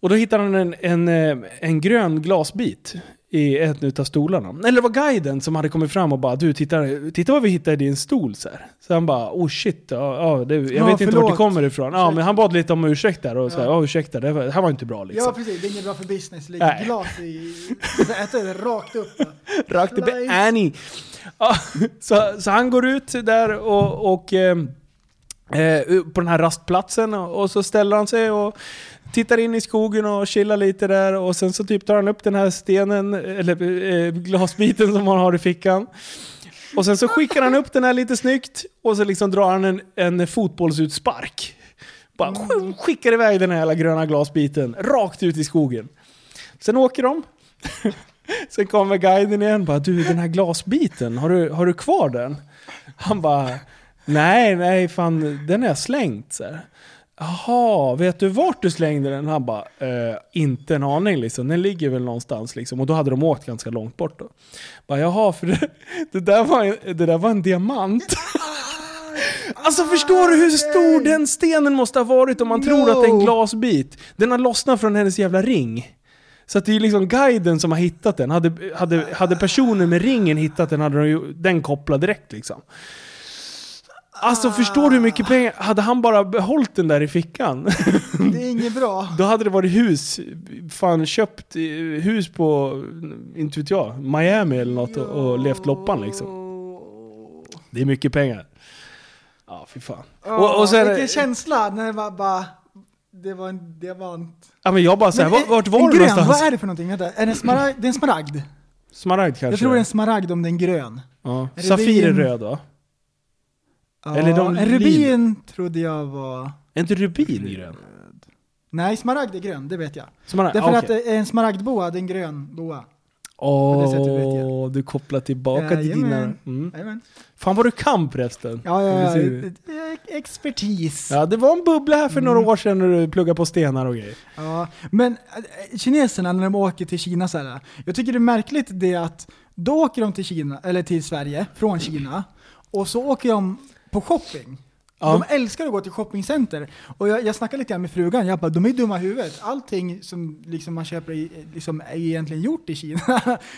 Och då hittade han en, en, eh, en grön glasbit i en utav stolarna. Eller det var guiden som hade kommit fram och bara du, titta, titta vad vi hittade i din stol. Så, här. så han bara oh shit, ja, ja, det, jag Ja, vet inte vart förlåt. det kommer ifrån. Ja, men han bad lite om ursäkt där och så här, Ja. ursäkta, det, var, det här var inte bra liksom. ja precis, det är inget bra för business. Lägg Nej. glas i... Äta det rakt upp. Rakt upp i. Annie. Ja, så, så han går ut där och, och eh, eh, på den här rastplatsen och, så ställer han sig och tittar in i skogen och chillar lite där och sen så typ tar han upp den här stenen, eller eh, glasbiten som han har i fickan. Och sen så skickar han upp den här lite snyggt och så liksom drar han en, en fotbollsutspark. Bara sk- skickar iväg den här jävla gröna glasbiten rakt ut i skogen. Sen åker de. Sen kommer guiden igen bara du den här glasbiten, har du, har du kvar den? Han bara nej, nej fan den är jag slängt så här. Jaha, vet du vart du slängde den? Han bara, eh, inte en aning liksom. Den ligger väl någonstans liksom. Och då hade de åkt ganska långt bort då. Bara, Jaha, för det, det, där var en, det där var en diamant. Alltså förstår du hur stor den stenen måste ha varit om man tror att det är en No. glasbit? Den har lossnat från hennes jävla ring. Så att det är liksom guiden som har hittat den. Hade, hade, hade personen med ringen hittat den hade de ju, den kopplad direkt liksom. Alltså förstår du hur mycket pengar? Hade han bara behållit den där i fickan? Det är inget bra. Då hade det varit hus. Fan köpt hus på, inte vet jag, Miami eller något och, och levt loppan liksom. Det är mycket pengar. Ja, fy fan. Och, och sen, Vilken känsla när det var bara... Det var en ja, men jag bara såhär, vart, vart var en du grön, någonstans? Vad är det för någonting? Vänta, är det en smaragd? Det är en smaragd. Smaragd kanske? Jag tror det är en smaragd om det är en grön. ja. Är Safir är röd va? Ja, Eller de en rubin trodde jag var... Är inte rubin grön? Nej, smaragd är grön, det vet jag. Smaragd? Därför ah, att en smaragdboa, det är en grön boa. Åh, jag. du kopplar tillbaka till dina... Mm. Jajamän. Fan vad du kan förresten. Ja, ja, ja. Eh, Expertis. Ja, det var en bubbla här för några Mm. år sedan när du pluggade på stenar och grejer. Ja, men äh, kineserna när de åker till Kina så här, jag tycker det är märkligt det att då åker de till Kina, eller till Sverige, från Kina, och så åker de på shopping. Ja. De älskar att gå till shoppingcenter. Och jag, jag snackade lite grann med frugan, jag bara, de är dumma i huvudet. Allting som liksom man köper i, liksom, är egentligen gjort i Kina.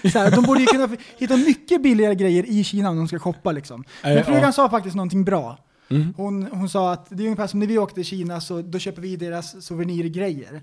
här, de borde ju kunna hitta mycket billigare grejer i Kina om de ska shoppa liksom. Men frugan ja. sa faktiskt någonting bra. Mm. Hon, hon sa att det är ungefär som när vi åkte till Kina, så då köper vi deras souvenirgrejer.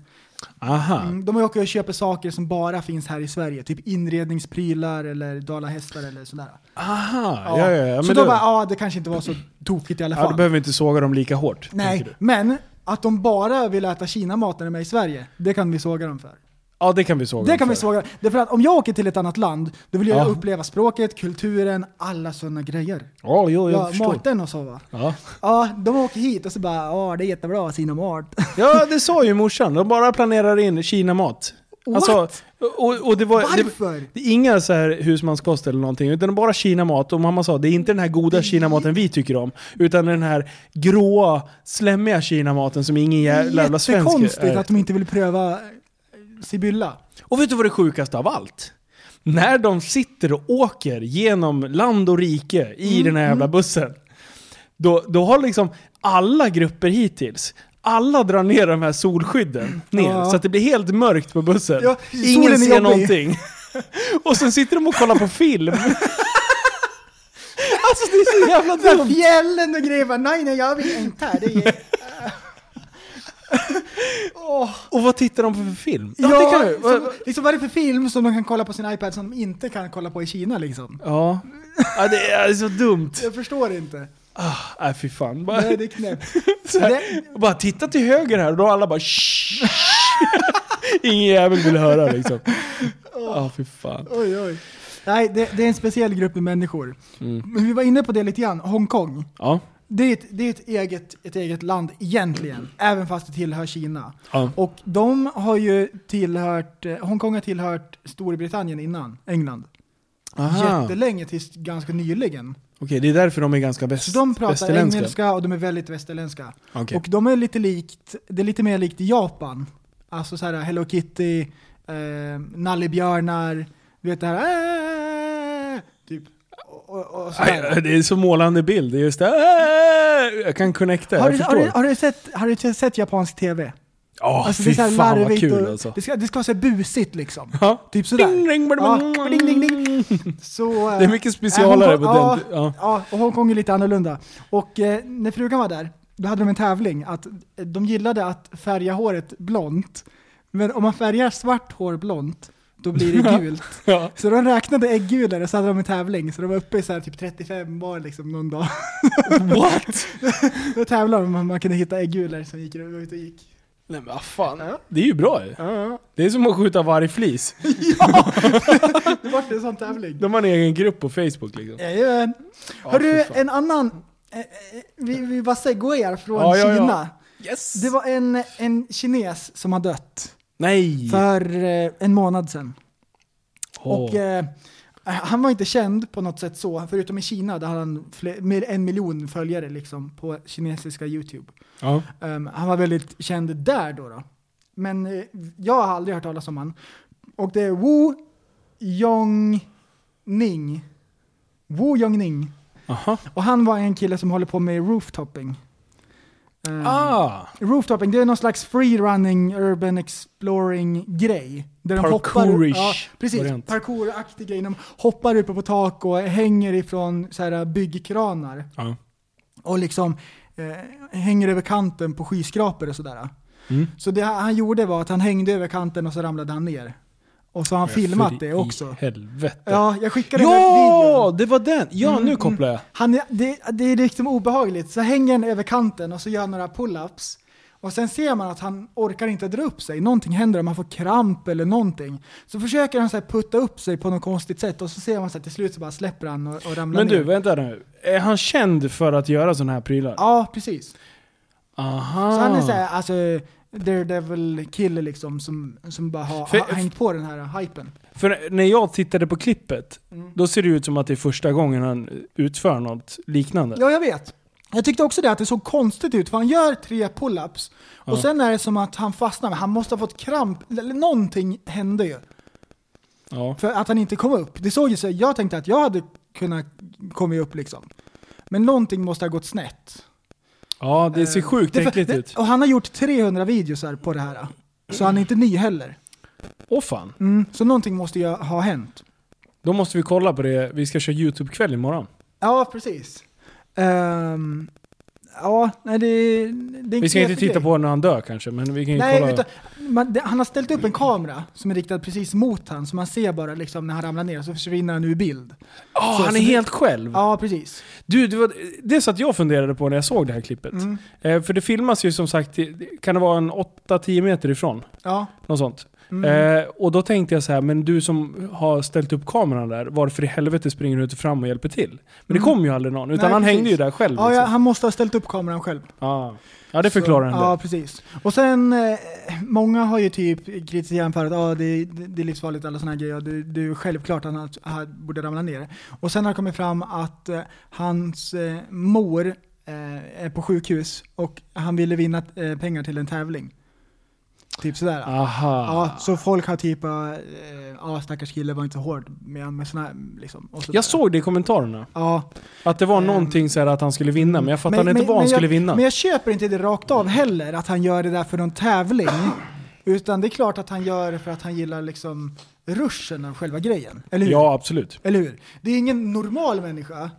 Aha. Mm, de åker och köper saker som bara finns här i Sverige, typ inredningsprylar eller dalahästar eller sådär. Aha, ja, ja, ja. så Men då bara, ja det kanske inte var så tokigt i alla ja, fall. då behöver vi inte såga dem lika hårt. Nej, du. men att de bara vill äta Kina-mat när de är i Sverige, det kan vi såga dem för. Ja, det kan vi såga. Det kan vi såga. Det är för att om jag åker till ett annat land, då vill jag Ja. uppleva språket, kulturen, alla sådana grejer. Ja, jo, jag Ja, förstår. maten och så va. Ja. Ja, de åker hit och så bara ja det är jättebra, sina mat. ja, det sa ju morsan. De bara planerar in Kina-mat. Alltså, What? och, och det var... Det, Varför? det är inga så här husmanskost eller någonting, utan bara Kina-mat. Och mamma sa, det är inte den här goda Kina-maten vi tycker om. Utan den här gråa, slämmiga Kina-maten som ingen jävla svensk Jättekonstigt är. att de inte vill pröva Sibylla. Och vet du vad det sjukaste av allt? När de sitter och åker genom land och rike i Mm, den här jävla bussen. Då, då har liksom alla grupper hittills, alla drar ner de här solskydden ner Ja. så att det blir helt mörkt på bussen. Ja, Ingen ser jobbig. någonting. och sen sitter de och kollar på film. alltså det är så jävla dumt. fjällen och grejer, nej nej jag vill inte. Det är... Åh. Och vad tittar de på för film? Ja, det kan jag. som, liksom, vad är det för film som de kan kolla på sin iPad som de inte kan kolla på i Kina liksom? Ja. ja, det är så dumt. Jag förstår inte. Ah, nej fy fan. Bara, Nej, det är knäppt. bara titta till höger här och då alla bara "Shh." Ingen jävel vill höra liksom. Ja, fy fan. Oj, oj. Nej, det, det är en speciell grupp med människor. Mm. Men vi var inne på det lite grann, Hongkong. Ja. Det är, ett, det är ett, eget, ett eget land egentligen, även fast det tillhör Kina. Ja. Och de har ju tillhört, eh, Hongkong har tillhört Storbritannien innan, England. Aha. Jättelänge tills ganska nyligen. Okej, det är därför de är ganska väst, Så de pratar engelska och de är väldigt västerländska. Okej. Och de är lite likt, det är lite mer likt Japan. Alltså så här Hello Kitty, eh, nallebjörnar, du vet det här äh. Och, och. Aj, Det är så målande bild, det är just det. Äh, Jag kan connecta, Har du, har, du, har, du sett, har du sett japansk TV? Ja, Alltså, fy så här fan vad kul och- alltså. Det ska, det ska vara så busigt liksom. Ja. Typ sådär. Ding, ding, Ja, ding, ding, ding. Så, eh, Det är mycket specialare äh, på den. Ja. Ja, och Hongkong är lite annorlunda. Och eh, när frugan var där, då hade de en tävling att eh, de gillade att färga håret blont. Men om man färgar svart hår blont, då blir det gult. Ja. Så de räknade äggulor och så hade de en tävling, så de var uppe i så här typ 35 var liksom någon dag. What? Då tävlade de om man kunde hitta äggulor som gick ut och gick. Nej men vad fan. Ja. Det är ju bra ju. Ja, Det är som att skjuta vargflis. ja. det var en sån tävling. De har en egen grupp på Facebook liksom. Jajamän. Ja, fy fan. en annan, eh, eh, vi, vi bara segwayar från. Kina. Yes! Det var en, en kines som har dött Nej! för eh, en månad sedan. Åh. Och eh, han var inte känd på något sätt så, förutom i Kina där han fler, mer en miljon följare liksom på kinesiska YouTube. ja. Ehm, han var väldigt känd där då. då. Men eh, jag har aldrig hört talas om han. Och det är Wu Yongning. Wu Yongning. Aha. Och han var en kille som håller på med rooftopping. Ehm, Ah! Rooftopping, det är någon slags free-running urban exploring grej. Där de hoppar, Parkourish ja, precis, parkouraktig grej. De hoppar uppe på tak och hänger ifrån så här byggkranar. Ja. Och liksom eh, hänger över kanten på skyskrapor och sådär. Mm. Så det han gjorde var att han hängde över kanten och så ramlade han ner. Och så har han filmat det också. I helvete. Ja, jag skickade den här Ja, det var den! Ja, Mm, nu kopplar jag. Han, är- det, det är liksom obehagligt. Så hänger han över kanten och så gör han några pull-ups. Och sen ser man att han orkar inte dra upp sig. Någonting händer om han får kramp eller någonting. Så försöker han så här putta upp sig på något konstigt sätt och så ser man så här, till slut så bara släpper han och, och ramlar Men ner. du, vänta nu. Är han känd för att göra sådana här prylar? Ja, precis. Aha. Så han är såhär, alltså Daredevil kille liksom som, som bara har, För- hängt på den här hypen. För när jag tittade på klippet, Mm. då ser det ut som att det är första gången han utför något liknande. Ja, jag vet. Jag tyckte också det, att det såg konstigt ut, för han gör tre pull-ups och Ja. sen är det som att han fastnar, han måste ha fått kramp, eller någonting hände ju. Ja. För att han inte kom upp. Det såg ju så, jag tänkte att jag hade kunnat komma upp liksom. Men någonting måste ha gått snett. Ja, det ser Eh, sjukt äckligt ut. Och han har gjort 300 videosar på det här. Så han är inte ny heller. Åh fan. Mm, så någonting måste ju ha hänt. Då måste vi kolla på det. Vi ska köra YouTube-kväll imorgon. Ja, precis. Ehm, ja, nej det, det är en Vi ska inte titta grej. på när han dör kanske, men vi kan ju Nej, kolla. utan, man, det, han har ställt upp en kamera som är riktad precis mot han, så man ser bara liksom när han ramlar ner så försvinner han ur bild. Ja, Så- han så är det- helt själv. Ja, precis. Du, det, var, det satt jag funderade på när jag såg det här klippet. Mm. Eh, för det filmas ju som sagt, kan det vara en 8-10 meter ifrån? Ja. Något sånt. Mm. Eh, och då tänkte jag så här, men du som har ställt upp kameran där, varför i helvete springer du inte fram och hjälper till? Men det kom ju aldrig någon, utan Mm. Nej, han precis. hängde ju där själv. Ja, liksom. ja, han måste ha ställt upp kameran själv. ja. ja, det förklarar så, en Ja, precis. Och sen, eh, många har ju typ kritiserat för att ah, det, det, det är livsfarligt alla sådana här grejer, det, det är självklart att han, han borde ramla ner. Och sen har det kommit fram att eh, hans eh, mor eh, är på sjukhus och han ville vinna eh, pengar till en tävling. Typ sådär. Aha. Ja, så folk har typ, eh, ja stackars kille var inte så hård med, med såna här liksom. Och sådär. Jag såg det i kommentarerna. Ja, Att det var Ehm. någonting så här att han skulle vinna, men jag fattar inte vad han men skulle jag, vinna. Men jag köper inte det rakt av heller, att han gör det där för någon tävling. Utan det är klart att han gör det för att han gillar liksom ruschen av själva grejen. Eller hur? Ja, absolut. Eller hur? Det är ingen normal människa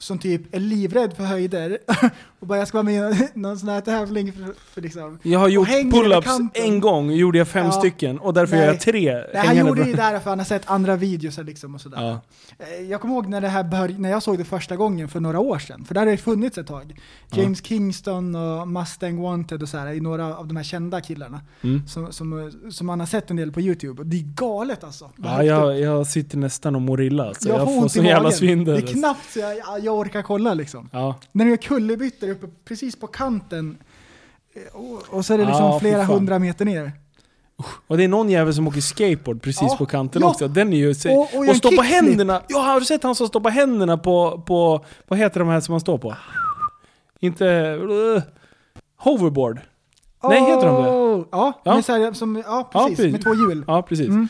som typ är livrädd för höjder och bara jag ska vara med i någon sån här tävling för, för liksom. Jag har gjort pull-ups en gång, gjorde jag fem Ja. stycken, och därför Nej. gör jag tre. Nej, han gjorde det där för han har sett andra videos liksom och sådär. Ja. Eh, Jag kommer ihåg när, det här bör, när jag såg det första gången för några år sedan, för där har det funnits ett tag. James Kingston och Mustang Wanted och så här, är några av de här kända killarna Mm. som, som, som man har sett en del på YouTube. Och det är galet alltså. Ja, jag, jag sitter nästan och mår illa. Så jag, jag får får ont i sån jävla svindel. Det är knappt så jag, jag, jag orkar kolla liksom. Ja. När du gör kullerbyttor uppe precis på kanten eh, och, och så är det liksom Ja, flera hundra meter ner. Och det är någon jävel som åker skateboard precis Ja, på kanten ja. också. Den är ju... Och- och Och, stoppar kickflip. händerna... Ja, har du sett han som stoppar händerna på... på vad heter de här som man står på? Inte... Uh, hoverboard. Nej, heter de det? Åh, Ja, Ja. Med så här, som, ja precis. precis. Med två hjul. Ja, precis. Mm.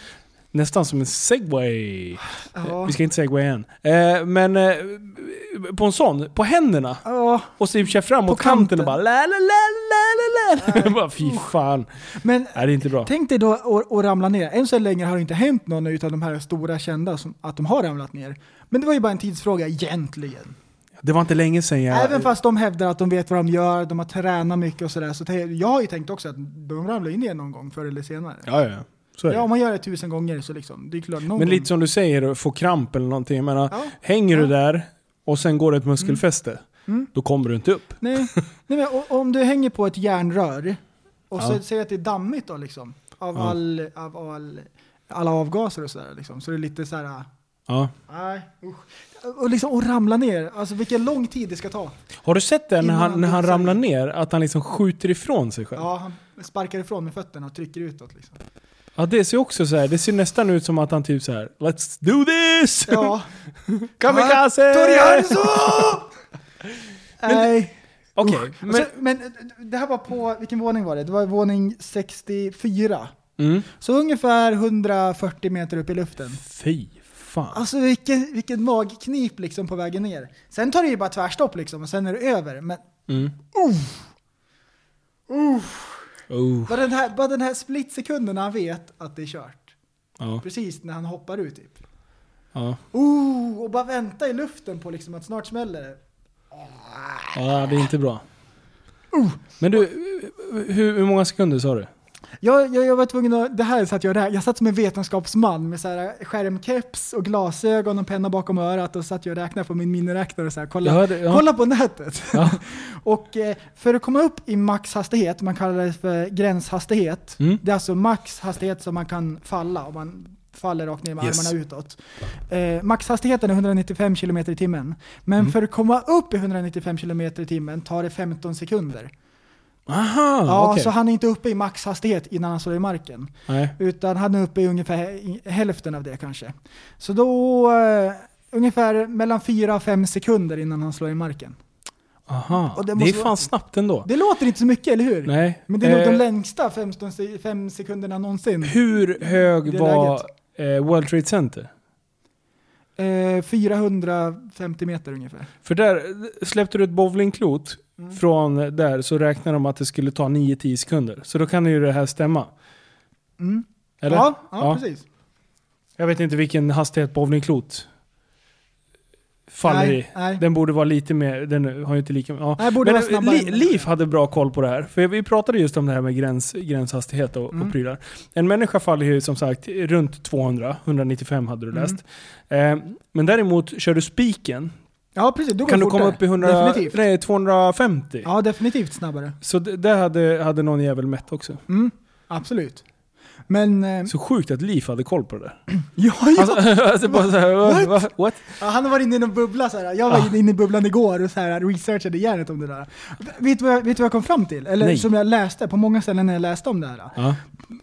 Nästan som en segway. Ja. Vi ska inte segway än. Eh, men eh, på en sån, på händerna. Ja, Och så kör fram mot kanten kanten. och bara la la la la la. bara fy fan. men Nej, det är inte bra. Tänk dig då att, ramla ner. Än så länge har det inte hänt någon utav de här stora kända som, att de har ramlat ner. Men det var ju bara en tidsfråga egentligen. Det var inte länge sedan jag... Även fast de hävdar att de vet vad de gör, de har tränat mycket och sådär. Så jag har ju tänkt också att de ramlar ju ner någon gång förr eller senare. Ja, ja. Ja, om man gör det tusen gånger så liksom, det är klart någon Men lite som du säger, få kramp eller någonting. Jag menar, Ja. hänger du Ja. där och sen går det ett muskelfäste, Mm. då kommer du inte upp. Nej, nej men om du hänger på ett järnrör och så Ja. säger att det är dammigt då liksom. Av, Ja. all, av all, alla avgaser och sådär liksom. Så det är lite så här. Ja. nej usch. Och liksom och ramla ner, alltså vilken lång tid det ska ta. Har du sett det när han, när han ramlar ner? Att han liksom skjuter ifrån sig själv? Ja, han sparkar ifrån med fötterna och trycker utåt liksom. Ja, det ser också så här. det ser nästan ut som att han typ så här: Let's do this! Ja. Kamikaze! Nej. Okej, Men, men... men det här var på, vilken våning var det? Det var våning 64. Mm. Så ungefär 140 meter upp i luften. Fy fan. Alltså vilken, vilken magknip liksom på vägen ner. Sen tar det ju bara tvärstopp liksom och sen är det över. Men Mm. Oh. bara den här, bara den här splitsekunden han vet att det är kört. Ja, Precis när han hoppar ut typ. ja. Oh, och bara vänta i luften på liksom att snart smäller det. ja, det är inte bra. Men du, hur, hur många sekunder sa du? Jag, jag, jag var tvungen att, det här satt jag där, jag satt som en vetenskapsman med så här skärmkeps och glasögon och penna bakom örat och satt jag och räknade på min miniräknare och så här, kolla, hörde- ja. kolla på nätet. Ja. och eh, för att komma upp i maxhastighet, man kallar det för gränshastighet, Mm. det är alltså maxhastighet som man kan falla om man faller rakt ner med Yes. armarna utåt. Eh, maxhastigheten är 195 km i timmen. Men Mm. för att komma upp i 195 km i timmen tar det 15 sekunder. Aha, Ja, okej. så han är inte uppe i maxhastighet innan han slår i marken. Nej. Utan han är uppe i ungefär hälften av det kanske. Så då, eh, ungefär mellan 4 och 5 sekunder innan han slår i marken. Aha. Det det, är fan vara- snabbt ändå. Det låter inte så mycket, eller hur? Nej. Men det är nog Eh, de längsta 15 se- fem sekunderna någonsin. Hur hög var eh, World Trade Center? Eh, 450 meter ungefär. För där släppte du ett bowlingklot Mm. från där så räknar de att det skulle ta 9-10 sekunder. Så då kan ju det här stämma. Mm. Eller? Ja, ja, precis. Jag vet inte vilken hastighet bowlingklot faller Nej, i. nej. Den borde vara lite mer, den har ju inte lika ja. Nej, borde Men vara snabbare. Li, Liv hade bra koll på det här. För vi pratade just om det här med gräns, gränshastighet och, Mm. och prylar. En människa faller ju som sagt runt 200, 195 hade du Mm. läst. Eh, men däremot, kör du spiken Ja, precis. Då går kan du komma upp i 100, Definitivt. nej, 250. Ja, definitivt snabbare. Så det, det hade, hade någon jävel mätt också. Mm, absolut. Men... Eh, Så sjukt att Liv hade koll på det där. ja, ja. Alltså, alltså bara så här, What? what? Ja, han har varit inne i någon bubbla så här. Jag var Ah. inne i bubblan igår och så här, researchade järnet om det där. Vet du vad, jag- vet du vad jag kom fram till? Eller Nej. som jag läste på många ställen när jag läste om det här. Ja.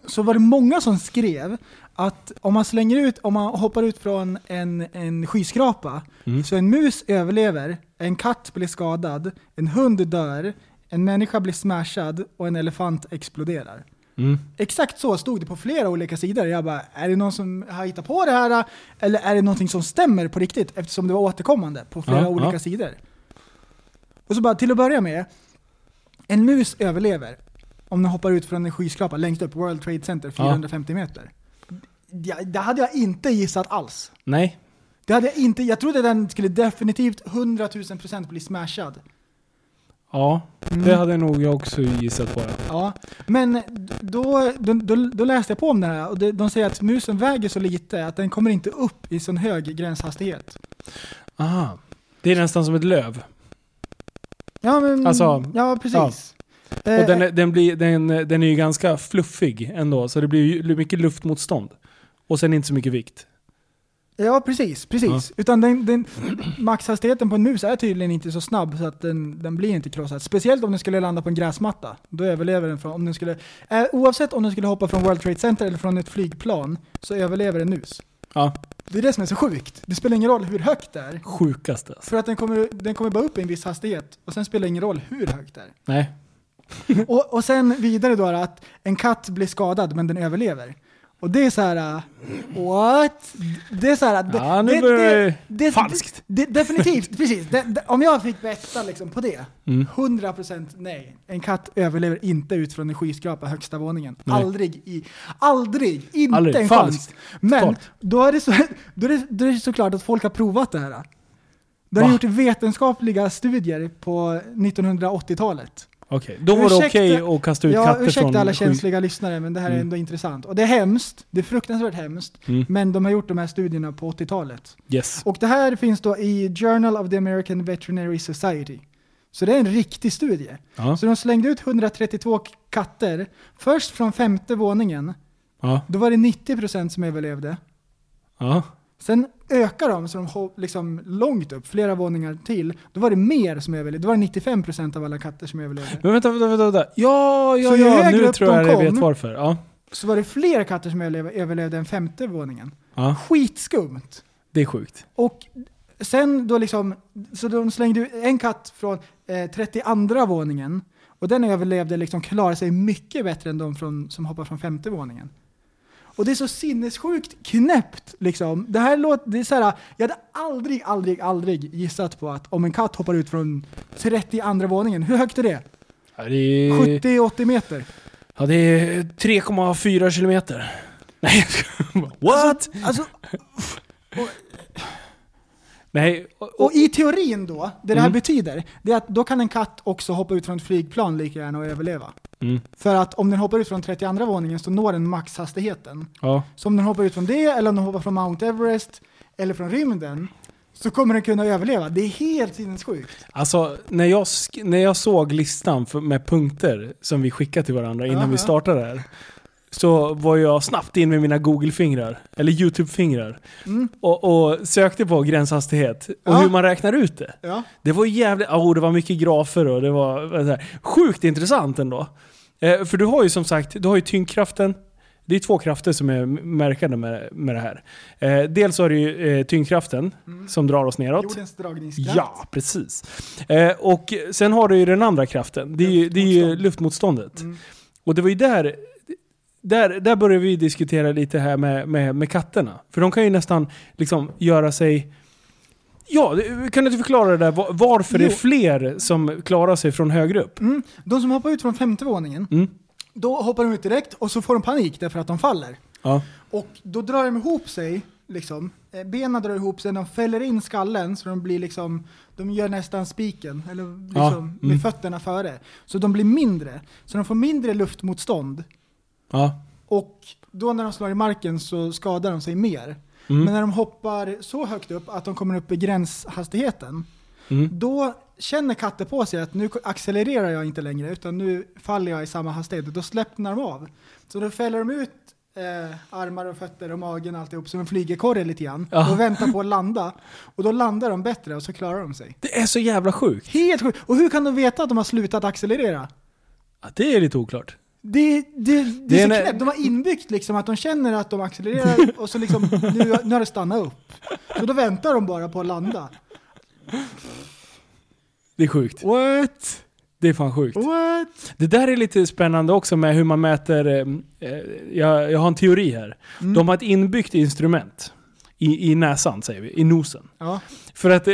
Så var det många som skrev att om man slänger ut, om man hoppar ut från en, en skyskrapa, Mm. så en mus överlever, en katt blir skadad, en hund dör, en människa blir smashad och en elefant exploderar. Mm. Exakt så stod det på flera olika sidor. Jag bara, är det någon som har hittat på det här? Eller är det någonting som stämmer på riktigt? Eftersom det var återkommande på flera Ja, olika ja. sidor. Och så bara, till att börja med. En mus överlever om den hoppar ut från en skyskrapa längst upp, World Trade Center, 450 meter. Ja, det hade jag inte gissat alls. Nej. Det hade jag inte, jag trodde den skulle definitivt 100 000 procent bli smashad. Ja, Mm. det hade nog jag också gissat på. Ja. Ja, men då, då, då, då läste jag på om det här och de säger att musen väger så lite att den kommer inte upp i sån hög gränshastighet. Aha. Det är nästan som ett löv. Ja, men, Alltså, ja precis. Och Eh, den, den, blir, den, den är ju ganska fluffig ändå, så det blir ju mycket luftmotstånd. Och sen inte så mycket vikt. Ja, precis. precis. Utan den, den, maxhastigheten på en mus är tydligen inte så snabb så att den, den blir inte krossad. Speciellt om den skulle landa på en gräsmatta. Då överlever den från, om den skulle, eh, oavsett om den skulle hoppa från World Trade Center eller från ett flygplan, så överlever en mus. Ja, Det är det som är så sjukt. Det spelar ingen roll hur högt det är. sjukaste alltså. För att den kommer, den kommer bara upp i en viss hastighet och sen spelar det ingen roll hur högt det är. Nej. Och, och sen vidare då att en katt blir skadad men den överlever. Och det är så här, uh, what? Det är så här, det, Ja, nu börjar det, det det, falskt. Det, definitivt, precis. Det, det, om jag fick betta liksom på det, Mm. 100% nej. En katt överlever inte ut från en skyskrapa högsta våningen. Nej. Aldrig i, aldrig, inte Aldrig. en Falskt. chans. Men Totalt. då är, det så, då, är det, då är det såklart att folk har provat det här. De har Va? gjort vetenskapliga studier på 1980-talet. Okej, då var det okej att kasta ut Ja, katter ursäkta från alla känsliga lyssnare, men det här är Mm. ändå intressant. Och det är hemskt, det är fruktansvärt hemskt, Mm. men de har gjort de här studierna på 80-talet. Yes. Och det här finns då i Journal of the American Veterinary Society. Så det är en riktig studie. Ja. Så de slängde ut 132 katter, först från femte våningen, Ja. då var det 90% som överlevde. Ja. Sen ökar de så de liksom långt upp, flera våningar till. Då var det mer som överlevde. Då var det 95% av alla katter som överlevde. Men vänta, vänta, vänta. Ja, ja, Så ja. Nu tror jag jag vet varför. Ja. Så var det fler katter som överlevde, överlevde än femte våningen. ja. Skitskumt. Det är sjukt. Och sen då liksom, så de slängde ut en katt från eh, 32 våningen och den överlevde liksom, klarade sig mycket bättre än de från, som hoppar från femte våningen. Och det är så sinnessjukt knäppt liksom. Det här låter, det är så här, jag hade aldrig, aldrig, aldrig gissat på att om en katt hoppar ut från 32 våningen, hur högt är det? Ja, det är, 70-80 meter? ja, det är 3,4 kilometer. Nej. What? Alltså, Nej. Och, och, Och i teorin då, det det här Mm. betyder, det är att då kan en katt också hoppa ut från ett flygplan lika gärna och överleva. Mm. För att om den hoppar ut från 32 våningen så når den maxhastigheten. Ja. Så om den hoppar ut från det, eller om den hoppar från Mount Everest, eller från rymden, så kommer den kunna överleva. Det är helt sinnessjukt. Alltså, när jag, när jag såg listan för, med punkter som vi skickade till varandra innan Aha. vi startade här. Så var jag snabbt in med mina Google-fingrar, eller YouTube-fingrar. Mm. Och, och sökte på gränshastighet och Ja. hur man räknar ut det. Ja. Det var jävligt, oh, det var mycket grafer och det var så här, sjukt intressant ändå. Eh, för du har ju som sagt, du har ju tyngdkraften. Det är två krafter som är märkade med, med det här. Eh, dels har du ju eh, tyngdkraften som drar oss neråt. Jordens dragningskraft. Ja, precis. Eh, och sen har du ju den andra kraften. Det är ju, det är ju Luftmotstånd. luftmotståndet. Mm. Och det var ju där, där, där började vi diskutera lite här med, med, med katterna. För de kan ju nästan liksom göra sig... Ja, kan du inte förklara det där? var- Varför det är Jo. fler som klarar sig från högre upp? Mm. De som hoppar ut från femte våningen, Mm. då hoppar de ut direkt och så får de panik därför att de faller. Ja. Och då drar de ihop sig, liksom, eh, benen drar ihop sig, de fäller in skallen så de blir liksom, de gör nästan spiken, eller liksom Ja, mm. med fötterna före. Så de blir mindre, så de får mindre luftmotstånd. Ja. Och då när de slår i marken så skadar de sig mer. Mm. Men när de hoppar så högt upp att de kommer upp i gränshastigheten, Mm. då känner katter på sig att nu accelererar jag inte längre utan nu faller jag i samma hastighet. Då släppnar de av. Så då fäller de ut eh, armar och fötter och magen och alltihop som en flygekorre lite grann Ja. och väntar på att landa. Och då landar de bättre och så klarar de sig. Det är så jävla sjukt. Helt sjukt! Och hur kan de veta att de har slutat accelerera? Ja, det är lite oklart. Det, det, det, Det är så knäppt. De har inbyggt liksom att de känner att de accelererar och så liksom, nu, nu har det stannat upp. Så då väntar de bara på att landa. Det är sjukt. What? Det är fan sjukt. What? Det där är lite spännande också med hur man mäter... Eh, eh, jag, jag har en teori här. Mm. De har ett inbyggt instrument i, i näsan, säger vi. I nosen. Ja. För att, eh,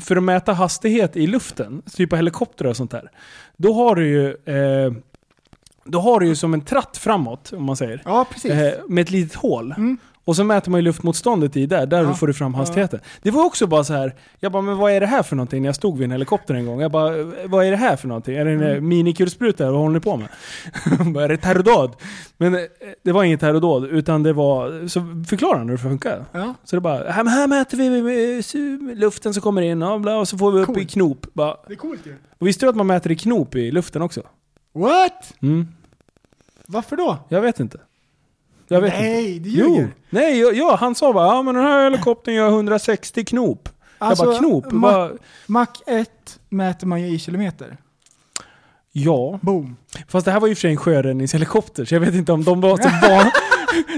för att mäta hastighet i luften, typ av helikoptrar och sånt där. Då har du ju... Eh, då har du ju som en tratt framåt, om man säger. ja, precis. Eh, med ett litet hål. Mm. Och så mäter man ju luftmotståndet i där, där Ja. får du fram hastigheten. Det var också bara så här. jag bara, men vad är det här för någonting? När jag stod vid en helikopter en gång. Jag bara, vad är det här för någonting? Är det en mm. minikulspruta? Vad håller ni på med? bara, är det terrordåd? Men eh, det var inget terrordåd, utan det var, så förklara hur det funkar. Ja. Så det bara, här, här mäter vi luften som kommer in och, bla, och så får vi upp i Coolt. knop. Bara, Det är coolt ju. och visste du att man mäter i knop i luften också? What? Mm. Varför då? Jag vet inte. Jag vet inte. Nej, du Jo, ljuger. nej, ja, ja, han sa bara ja men den här helikoptern gör 160 knop. Alltså, jag bara knop? Ma- bara, Mach 1 mäter man ju i kilometer. ja, Boom. fast det här var ju för sig en sjöräddningshelikopter så jag vet inte om de var så vana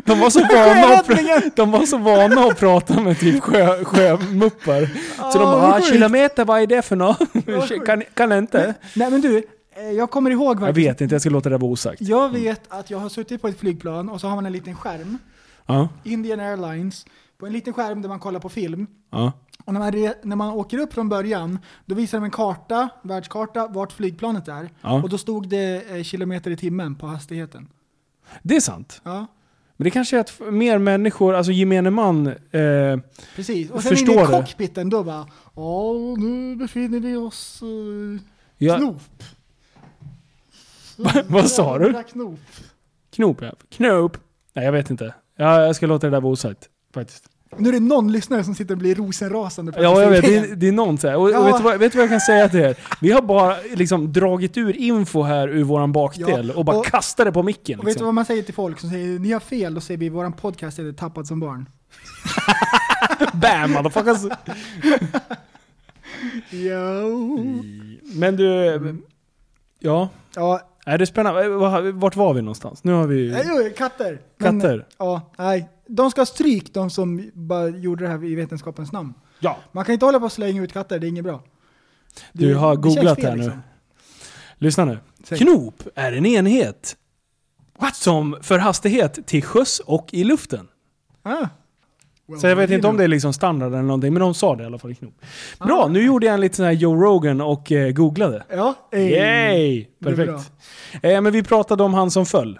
de var så vana att, de var så vana att prata med typ sjö, sjömuppar. Så de Ah, bara ah, kilometer, vad är det för något? kan, kan inte? Nej men du, jag kommer ihåg Jag faktiskt. vet inte, jag ska låta det vara osagt. Jag vet att jag har suttit på ett flygplan och så har man en liten skärm. Ja, Indian Airlines. På en liten skärm där man kollar på film. ja. Och när man, re- när man åker upp från början, då visar de en karta, världskarta, vart flygplanet är. Ja. Och då stod det eh, kilometer i timmen på hastigheten. Det är sant. Ja, Men det kanske är att mer människor, alltså gemene man, eh, precis. Och Jag sen inne förstår i det. cockpiten då bara, ja nu befinner vi oss uh, ja, knop. Vad sa du? Knop. Knop ja. Knop. Nej jag vet inte. Ja, jag ska låta det där vara osagt. Faktiskt. Nu är det någon lyssnare som sitter och blir rosenrasande på Ja, jag vet. Det, är- det är någon så här. Och, Ja. och vet, du vad, vet du vad jag kan säga till er? Vi har bara liksom dragit ur info här ur våran bakdel Ja, och bara och- kastat det på micken. Och vet du Liksom. vad man säger till folk som säger ni har fel, då säger vi våran podcast heter Tappad som barn. Bam motherfuckers! Jo. Men du... Ja. Ja, Är det spännande? Eh, Vart var vi någonstans? Nu har vi... nej, jo, katter. Men, Katter? ja, nej. De ska ha stryk, de som bara gjorde det här i vetenskapens namn. Ja. Man kan inte hålla på och slänga ut katter, det är inget bra. Du Det- har googlat fel, här nu. liksom. Lyssna nu. Säg. Knop är en enhet som för hastighet till sjöss och i luften. Ah. Så jag vet inte om det är liksom standard eller någonting, men de sa det i alla fall i knop. Bra, nu gjorde jag en liten sån här Joe Rogan och eh, googlade. Ja, ey. Yay! Perfekt. Eh, men vi pratade om han som föll.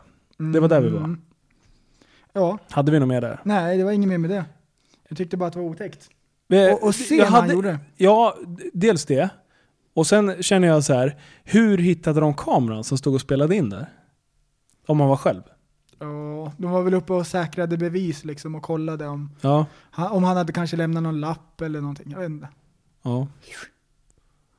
Det var där vi var. Mm. Ja, Hade vi något mer där? nej det var inget mer med det. Jag tyckte bara att det var otäckt. Eh, Och, och när han gjorde det. Ja, dels det. Och sen känner jag så här, hur hittade de kameran som stod och spelade in där? Om man var själv. Ja, de var väl uppe och säkrade bevis liksom och kollade om, Ja. han- om han hade kanske lämnat någon lapp eller någonting. Jag vet inte. Ja,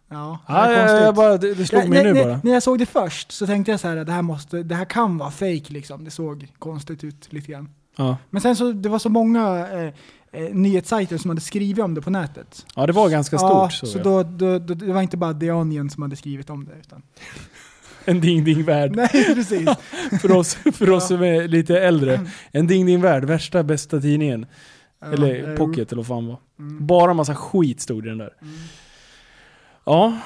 Ja, det ja jag, konstigt. jag bara, det, det slog Ja, mig när, nu bara. när jag såg det först så tänkte jag så här att det här, måste, det här kan vara fake liksom. Det såg konstigt ut lite grann. Ja. Men sen så, det var så många eh, eh, nyhetssajter som hade skrivit om det på nätet. ja, det var ganska stort. ja, så jag. då, då, då, det var inte bara The Onion som hade skrivit om det. Utan, En ding ding värld. nej, precis. För oss, för oss som är lite äldre. En ding ding värld, värsta bästa tidningen. Ja, eller eh, pocket eller vad fan var. Mm. Bara massa skit stod i den där. Ja,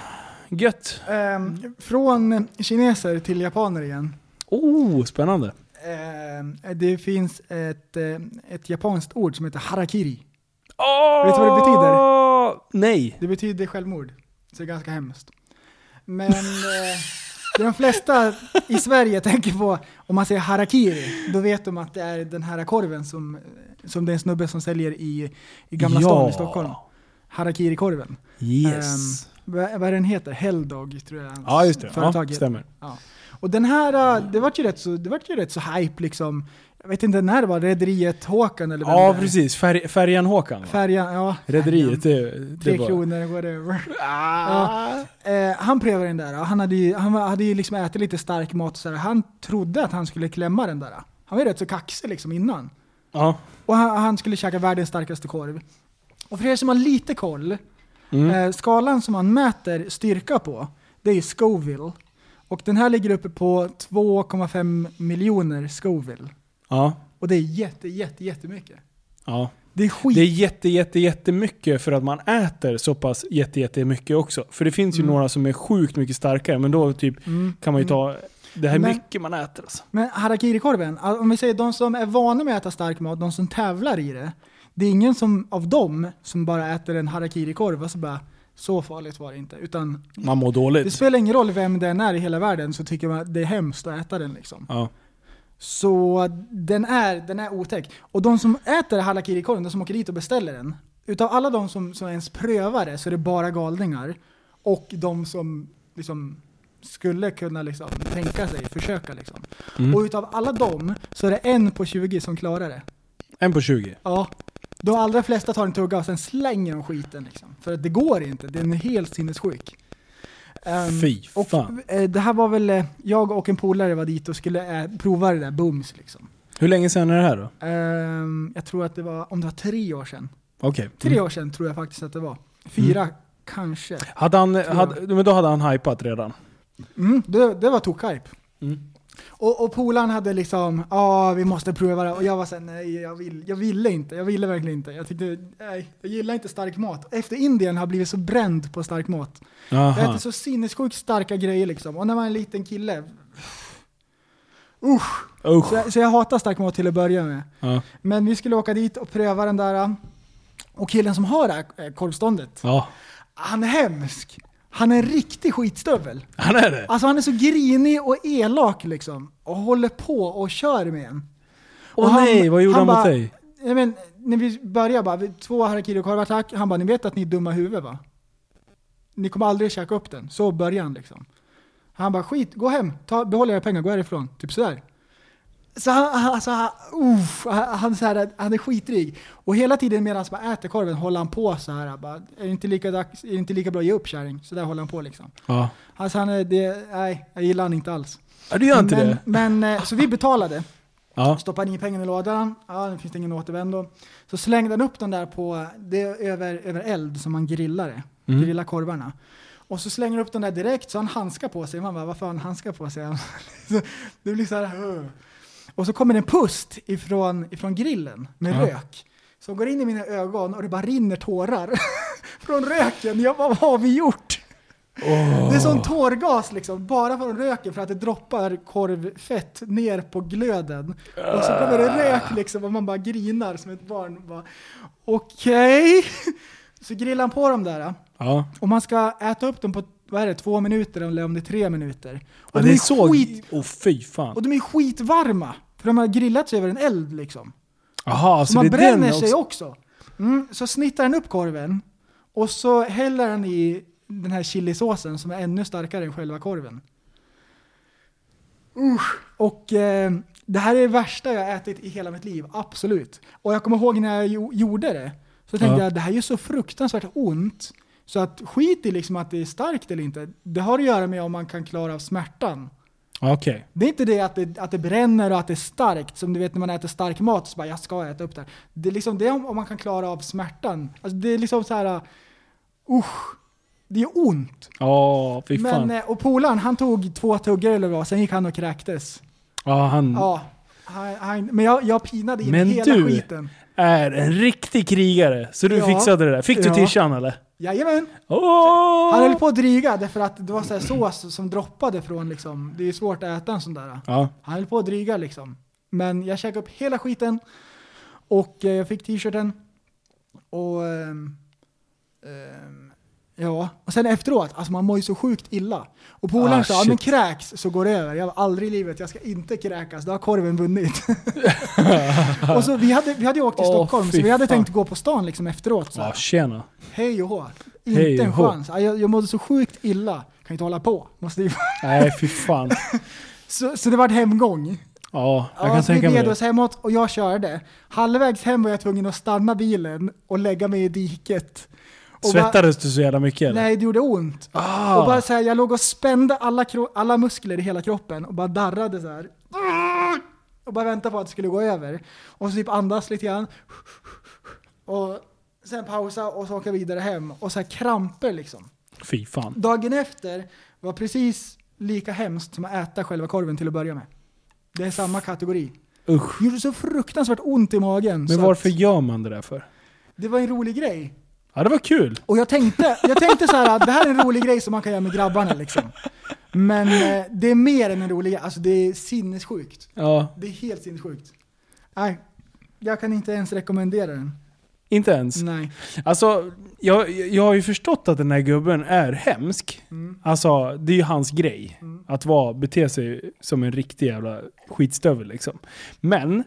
gött. Ehm, från kineser till japaner igen. Oh, spännande. Ehm, det finns ett, eh, ett japanskt ord som heter harakiri. Oh! Vet du vad det betyder? Nej. Det betyder självmord. Så det är ganska hemskt. Men eh, det de flesta i Sverige tänker på, om man säger harakiri, då vet de att det är den här korven som som det är en snubbe som säljer i, i Gamla Ja. stan i Stockholm. Harakiri-korven. Yes. Ehm, vad, vad är den heter? Helldog tror jag ja, just det. företag Ja, stämmer. Och den här, äh, det var ju rätt så, det var ju rätt så hype liksom. Jag vet inte när det var, Rederiet Håkan eller vem Ja, det är. precis. Färjan Håkan va? Färjan, ja. Rederiet, det, det Tre var... kronor, whatever. Ah. Eh, han prövade den där, han hade ju, han hade ju liksom ätit lite stark mat och så här. Han trodde att han skulle klämma den där. Han var ju rätt så kaxig liksom innan. Ja. Och han, han skulle käka världens starkaste korv. Och för er som har lite koll, Mm. eh, skalan som man mäter styrka på, det är Scoville. Och den här ligger uppe på 2,5 miljoner Scoville. Ja. Och det är jätte, jätte, jättemycket. ja. Det är skit. Det är jätte, jätte, jättemycket för att man äter så pass jätte, jättemycket också. För det finns ju Mm. några som är sjukt mycket starkare, men då typ Mm. kan man ju ta... Det här är Men- mycket man äter alltså. Men harakiri-korven, om vi säger de som är vana med att äta stark mat, de som tävlar i det. Det är ingen som, av dem som bara äter en harakiri-korv och så bara, så farligt var det inte. Utan Man mår det dåligt. spelar ingen roll vem den är i hela världen så tycker man att det är hemskt att äta den liksom. Ja. Så den är, den är otäck. Och de som äter harakiri-korven, de som åker dit och beställer den, utav alla de som, som ens prövar det så är det bara galningar. Och de som liksom skulle kunna liksom tänka sig, försöka liksom. Mm. Och utav alla dem så är det en på 20 som klarar det. En på 20. Ja. De allra flesta tar en tugga och sen slänger de skiten liksom. För att det går inte, den är helt sinnessjuk. Ehm, Fy och fan. eh, det här var väl, eh, jag och en polare var dit och skulle eh, prova det där bums liksom. Hur länge sedan är det här då? Ehm, jag tror att det var, om det var tre år sedan. Tre Mm. år sedan tror jag faktiskt att det var. Fyra kanske. Hade han, Tre hade, men då hade han hypat redan. Mm, det, det var tokhype. Mm. Och, och polaren hade liksom, ja vi måste prova det. Och jag var såhär, nej jag, vill, jag ville inte. Jag ville verkligen inte. Jag tyckte, nej, jag gillar inte stark mat. Efter Indien har jag blivit så bränd på stark mat. Jag äter Aha. så sinnessjukt starka grejer liksom. Och när man är en liten kille, usch. Usch. Så jag, så jag hatar stark mat till att börja med. Ja. Men vi skulle åka dit och pröva den där. Och killen som har det här eh, korvståndet, ja. han är hemsk. Han är en riktig skitstövel. Han är det? Alltså han är så grinig och elak liksom. Och håller på och kör med en. Åh Och han- nej, vad gjorde han, han mot bara- dig? Nej, men, när vi började bara, två harakiri-korvar tack. Han bara, ni vet att ni är dumma i huvudet va? Ni kommer aldrig käka upp den. Så började han liksom. Han bara, skit, gå hem, ta, behåll era pengar, gå härifrån. Typ sådär. Så han, han- alltså, han, uff, han, han, så här, han är skitrig. Och hela tiden medan man äter korven håller han på så här. Bara, är, det inte lika dags, är inte lika bra att ge upp kärring? Så där håller han på liksom. Ja. Alltså han är, det, nej, jag gillar han inte alls. ja, du gör inte men, det? Men, eh, så vi betalade. Ja. Stoppade in pengarna i lådan, ja nu finns det ingen återvändo. Så slängde han upp den där på, det över, över eld som man grillar det. Mm. Grillar korvarna. Och så slänger han upp den där direkt så han handskar på sig. Man bara, varför har han handskar på sig? Det blir så här, "Åh." Och så kommer det en pust ifrån, ifrån grillen med Ja. rök. Som går in i mina ögon och det bara rinner tårar från röken. Jag bara, vad har vi gjort? Det är sån tårgas liksom, bara från röken för att det droppar korvfett ner på glöden. Och så kommer det rök liksom och man bara grinar som ett barn. Okej. Så grillar han på dem där. Ja. Och man ska äta upp dem på, vad är det, två minuter eller om det är tre minuter. Och, ja de är är så... skit, Åh fy fan. och de är skitvarma. För de har grillats över en eld liksom. Jaha, Så så man den bränner sig också. Mm, så snittar han upp korven och så häller han i den här chilisåsen som är ännu starkare än själva korven. Usch. Och eh, det här är det värsta jag har ätit i hela mitt liv, absolut. Och jag kommer ihåg när jag jo- gjorde det, så tänkte Ja. jag det här gör så fruktansvärt ont. Så att skit i liksom att det är starkt eller inte. Det har att göra med om man kan klara av smärtan. Okej. Det är inte det att det, att det bränner och att det är starkt, som du vet när man äter stark mat, så bara jag ska äta upp det här. Det är liksom det om, om man kan klara av smärtan. Alltså det är liksom så här, uh, usch, det är ont. Ja, fy fan. Men, eh, och polaren, han tog två tuggor eller vad, sen gick han och kräktes. ja, han Ja, han, han, men jag, jag pinade in Men hela du- skiten. är en riktig krigare. Så du Ja. fixade det där. Fick du Ja. tishan eller? Jajamän! Åh! Han höll på att dryga därför att det var så här sås som droppade från liksom, det är svårt att äta en sån där. Ja. Han höll på att dryga liksom. Men jag käkade upp hela skiten och eh, jag fick t-shirten. Och ehm, ehm, Ja, och sen efteråt, alltså man mår ju så sjukt illa. Och polaren Ah, sa, ja men kräks så går det över. Jag var aldrig i livet, jag ska inte kräkas, då har korven vunnit. och så vi hade, vi hade åkt till Åh, Stockholm, så vi hade fan. tänkt gå på stan liksom efteråt. Så Ja, här. tjena. Hej och hå. Inte och en chans. Ja, Jag, jag mådde så sjukt illa. Kan inte hålla på. Måste ju... Nej, fy fan. så, så det var en hemgång. Ja, jag Ja, kan vi tänka mig bed det. oss hemåt och jag körde. Halvvägs hem var jag tvungen att stanna bilen och lägga mig i diket. Och bara- Svettades du så jävla mycket eller? Nej, det gjorde ont. Ah. Och bara så här, jag låg och spände alla, alla muskler i hela kroppen och bara darrade så här. Och bara väntade på att det skulle gå över. Och så typ andas lite grann. Och sen pausa och så åka vidare hem. Och så här kramper liksom. Fy fan. Dagen efter var precis lika hemskt som att äta själva korven till att börja med. Det är samma kategori. Usch. Det gjorde så fruktansvärt ont i magen. Men att varför gör man det där för? Det var en rolig grej. Ja, det var kul. Och jag tänkte, jag tänkte så här att det här är en rolig grej som man kan göra med grabbarna liksom. Men eh, det är mer än en rolig grej, alltså det är sinnessjukt. Ja, Det är helt sinnessjukt. Nej, jag kan inte ens rekommendera den. inte ens. Nej. Alltså, jag, jag har ju förstått att den här gubben är hemsk. Mm. Alltså, det är ju hans grej. Att vara, bete sig som en riktig jävla skitstövel liksom. Men,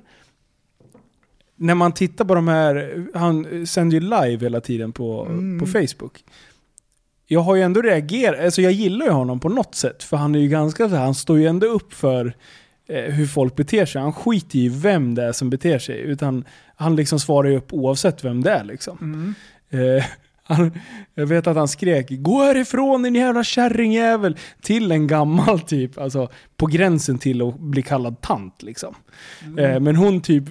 när man tittar på de här, han sänder ju live hela tiden på, Mm. på Facebook. Jag har ju ändå reagerat, alltså jag gillar ju honom på något sätt. För han är ju ganska så här, han står ju ändå upp för eh, hur folk beter sig. Han skiter ju i vem det är som beter sig. Utan han liksom svarar ju upp oavsett vem det är liksom. Mm. Eh, han, jag vet att han skrek 'Gå härifrån din jävla kärringjävel' till en gammal typ, alltså på gränsen till att bli kallad tant liksom. Eh, men hon typ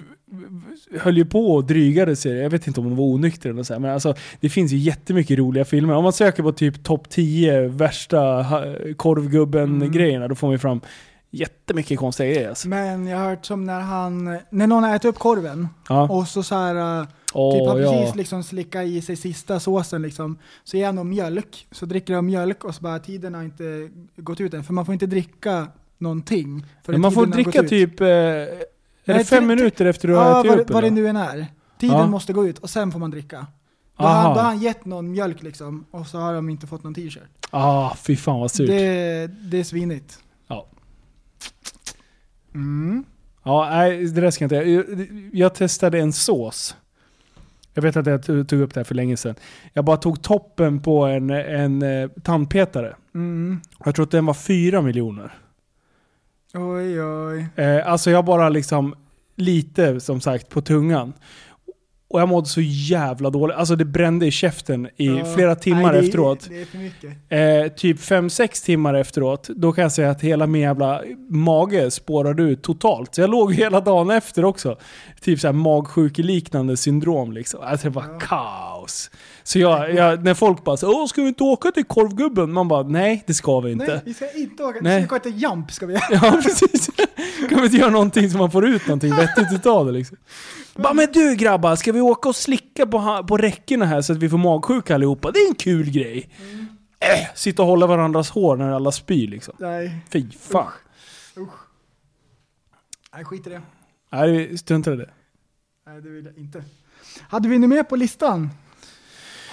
höll ju på och drygade sig, jag vet inte om hon var onykter eller så här, men alltså det finns ju jättemycket roliga filmer. Om man söker på typ topp 10 värsta korvgubben-grejerna, då får man ju fram jättemycket konstiga grejer alltså. Men jag har hört som när han, när någon ätit upp korven Ja. och så så här, Åh, typ har ja. precis liksom slickat i sig sista såsen liksom, så ger han dem mjölk, så dricker de mjölk och så bara tiden har inte gått ut än, för man får inte dricka någonting. Man får dricka typ, eh, är det fem minuter efter du har Ja, ätit vad, upp? vad det nu än är. Tiden Ja. måste gå ut och sen får man dricka. Då har, Aha. han, då har han gett någon mjölk liksom, och så har de inte fått någon t-shirt. Ah, fy fan vad surt. Det, det är svinigt. Ja. Mm. Ja, nej, det där ska jag inte jag, jag testade en sås. Jag vet att jag tog tog upp det här för länge sedan. Jag bara tog toppen på en, en eh, tandpetare. Mm. Jag tror att den var 4 miljoner. Oj, oj. Eh, alltså jag bara liksom lite som sagt på tungan. Och jag mådde så jävla dåligt. Alltså det brände i käften i Ja. flera timmar Nej, det efteråt. Det är för mycket. Eh, typ 5-6 timmar efteråt, då kan jag säga att hela min jävla mage spårade ut totalt. Så jag låg hela dagen efter också. Typ såhär magsjukeliknande syndrom liksom. Alltså det var Ja. kaos. Så jag, jag, när folk bara så, Åh, ska vi inte åka till korvgubben? Man bara, nej det ska vi inte. Nej, vi ska inte åka. Nej. Vi ska gå till Jump ska vi göra. Ja, precis. Kan vi inte göra någonting som man får ut någonting vettigt utav det liksom? Bara, men du grabbar, ska vi åka och slicka på, på räckena här så att vi får magsjuka allihopa? Det är en kul grej. Äh, sitta och hålla varandras hår när alla spyr liksom. Nej, Fy fan. nej skit i det. Nej, struntar i det. Nej, det vill jag inte. Hade vi nu med på listan?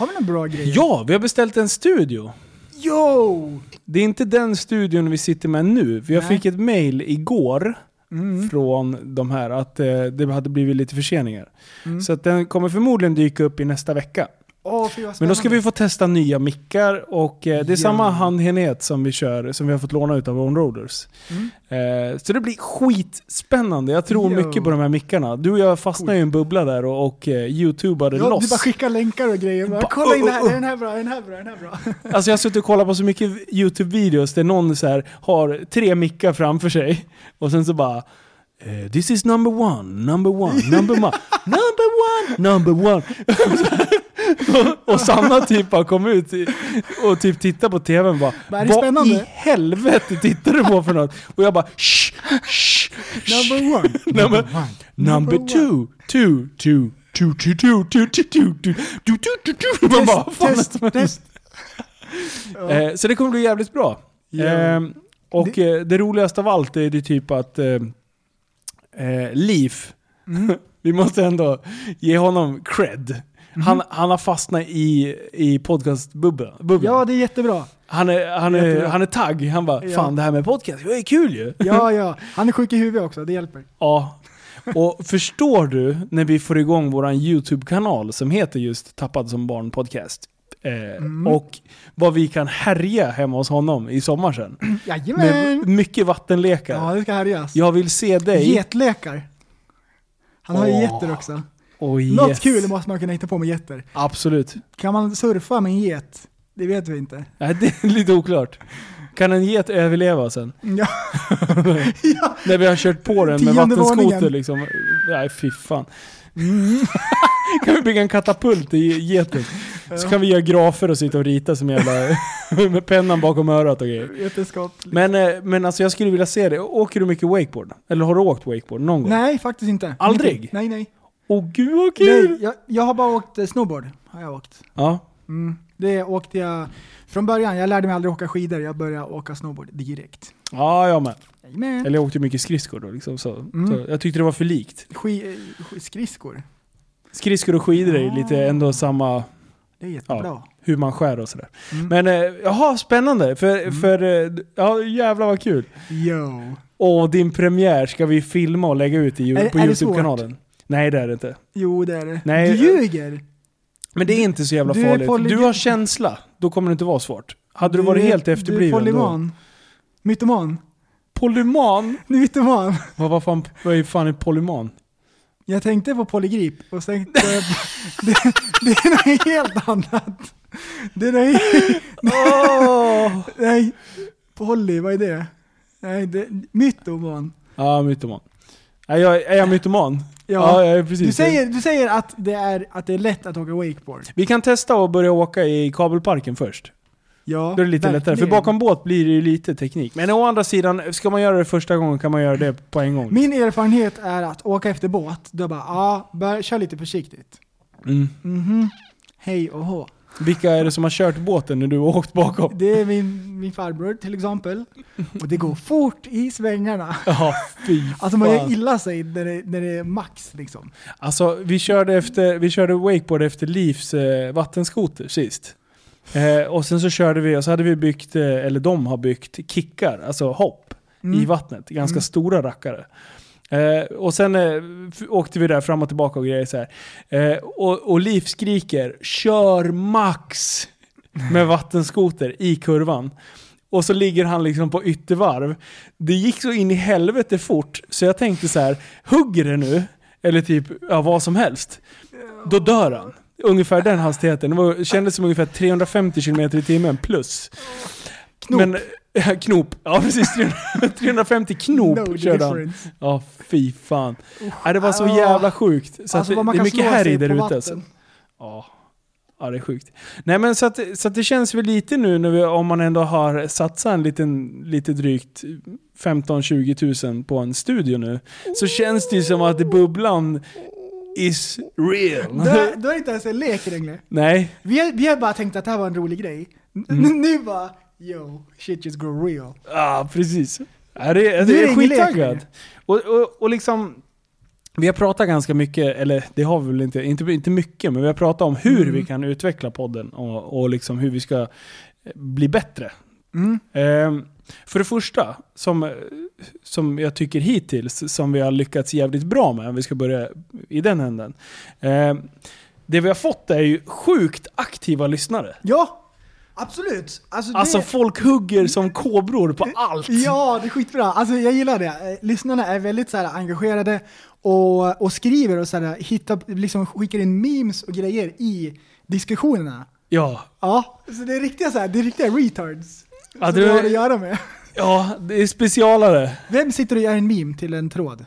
Har vi några bra grejer? Ja, vi har beställt en studio. Jo! Det är inte den studion vi sitter med nu. Jag Nej. fick ett mail igår Mm. från de här att eh, det hade blivit lite förseningar. Mm. Så att den kommer förmodligen dyka upp i nästa vecka. Vad Men då ska vi få testa nya mickar och eh, det är Ja. samma handhenhet som vi kör, som vi har fått låna ut av Onroaders. Mm. Eh, så det blir skitspännande. Jag tror Jo. mycket på de här mickarna. Du och jag fastnade i en bubbla där och, och eh, youtubade Ja, loss. du bara skickar länkar och grejer. Bara, Ba- Kolla in det här, oh, oh. är den här bra, är den här bra, är den här bra? Alltså jag har suttit och kollat på så mycket YouTube-videos där någon så här har tre mickar framför sig och sen så bara eh, This is number one, number one, number one, number one, number one. och, Sanna typ har kommit ut och typ tittar på tvn bara Vad spännande?" i helvete tittar du på för något? Och jag bara shh, shh. Number one. Number, one. number two, two, two, two, two, two, two, two, two, two, two, two, two. Man bara, Test, test. Eh, så det kommer bli jävligt bra. Eh, och det... roligaste av allt är det typ att eh, eh, Leaf, Mm. vi måste ändå ge honom cred. Han, han har fastnat i, i podcastbubblan. bubblan. Ja, det är jättebra. Han är, han är, han är tagg. Han bara, Ja. fan det här med podcast, det är kul ju. Ja, ja. Han är sjuk i huvudet också, det hjälper. Ja. Och förstår du när vi får igång våran YouTube-kanal som heter just Tappad som barn podcast. Eh, Mm. Och vad vi kan härja hemma hos honom i sommar sen. Med Jajamän! mycket vattenlekar. Ja, det ska härjas. Jag vill se dig. Getlekar. Han har ju getter också. Oh, Något yes. kul måste man kunna hitta på med getter. Absolut. Kan man surfa med en get? Det vet vi inte. Nej, det är lite oklart. Kan en get överleva sen? Ja. ja. När vi har kört på den med Tionde vattenskoter liksom. Nej, fy fan. Mm. kan vi bygga en katapult i geten? Så kan vi göra grafer och sitta och rita som jävla... med pennan bakom örat och grejer. Vetenskap. Men, eh, men alltså jag skulle vilja se det. Åker du mycket wakeboard? Eller har du åkt wakeboard någon gång? Nej, faktiskt inte. Aldrig? Nej, nej. Åh gud vad kul! nej jag, jag har bara åkt eh, snowboard. Har jag åkt. Ja. Mm. Det åkte jag från början. Jag lärde mig aldrig åka skidor. Jag började åka snowboard direkt. ja, jag med. Jajamän. Eller jag åkte mycket skridskor då liksom. Så, Mm. så jag tyckte det var för likt. Eh, sk- skridskor. Skridskor och skidor är Ja. lite ändå samma... Det är jättebra. hur man skär och sådär. Mm. Men eh, jaha, spännande. För, för eh, ja jävlar vad kul. Yo. Och din premiär ska vi filma och lägga ut i, Är- på är YouTube-kanalen. Nej det är det inte. Jo, det är det. Nej, du ljuger! Men det är inte så jävla Du farligt. Du har känsla, då kommer det inte vara svårt. Hade du, varit helt Du är efterbliven då? polyman. Mytoman. Polyman? Mytoman. Vad, vad, fan, vad är fan är polyman? Jag tänkte på polygrip och sen tänkte jag, det, det är något helt annat. Det är något, Åh! nej, poly, vad är det? Nej, det, mytoman. Ja, mytoman. Är jag, är jag mytoman? Ja. är precis. Du säger, du säger att, det är, att det är lätt att åka wakeboard. Vi kan testa och börja åka i kabelparken först. Ja, Då är det lite lättare. För verkligen. bakom båt blir det ju lite teknik. Men å andra sidan, ska man göra det första gången kan man göra det på en gång. Min erfarenhet är att åka efter båt, då bara, ja, bör, kör lite försiktigt. Mm. Mhm. Hej och hå. Vilka är det som har kört båten när du har åkt bakom? Det är min, min farbror till exempel. Och det går fort i svängarna. Ja, fy Alltså man gör illa sig när det, när det är max liksom. Alltså, vi körde, efter, vi körde wakeboard efter Livs eh, vattenskoter sist. Eh, och sen så körde vi, och så hade vi byggt, eh, eller de har byggt kickar, alltså hopp, Mm. i vattnet. Ganska stora rackare. Eh, och sen eh, åkte vi där fram och tillbaka och grejer så här. Eh, och, och Liv skriker 'Kör max!' med vattenskoter i kurvan. Och så ligger han liksom på yttervarv. Det gick så in i helvete fort, så jag tänkte så här: hugger det nu, eller typ ja, vad som helst, då dör han. Ungefär den hastigheten. Det var, kändes som ungefär 350 km i timmen plus. Knop. Men, knop. Ja precis, 300 350 knop No körde han. Ja, fy fan. Ja, det var så jävla sjukt. Så Alltså att det, det är mycket härj där ute. Alltså. Ja. ja, det är sjukt. Nej men så att, så att det känns väl lite nu när vi, om man ändå har satsat en liten, lite drygt 15-20 tusen på en studio nu. Så känns det ju som att bubblan is real. Då är det inte ens en lek längre. Nej, Vi har, vi har bara tänkt att det här var en rolig grej. Mm. Nu bara, yo, shit just go real. Ja, precis. Ja, det, det, Nu är är det lek skittaggad. Och, och, och liksom, vi har pratat ganska mycket, eller det har vi väl inte, inte, inte mycket, men vi har pratat om hur Mm. vi kan utveckla podden och, och liksom hur vi ska eh, bli bättre. Mm. Ehm, för det första, som, som jag tycker hittills, som vi har lyckats jävligt bra med, om vi ska börja i den änden. Ehm, det vi har fått är ju sjukt aktiva lyssnare. Ja, absolut. Alltså, det, Alltså folk hugger som kobror på allt. Ja, det är skitbra. Alltså jag gillar det. Eh, Lyssnarna är väldigt så här, engagerade och, och skriver och så här, hittar, liksom, skickar in memes och grejer i diskussionerna. Ja, Ja, så det är riktiga, så här, det är riktiga retards. Ja, som det- du har att göra med. ja, det är specialare. Vem sitter och gör en meme till en tråd?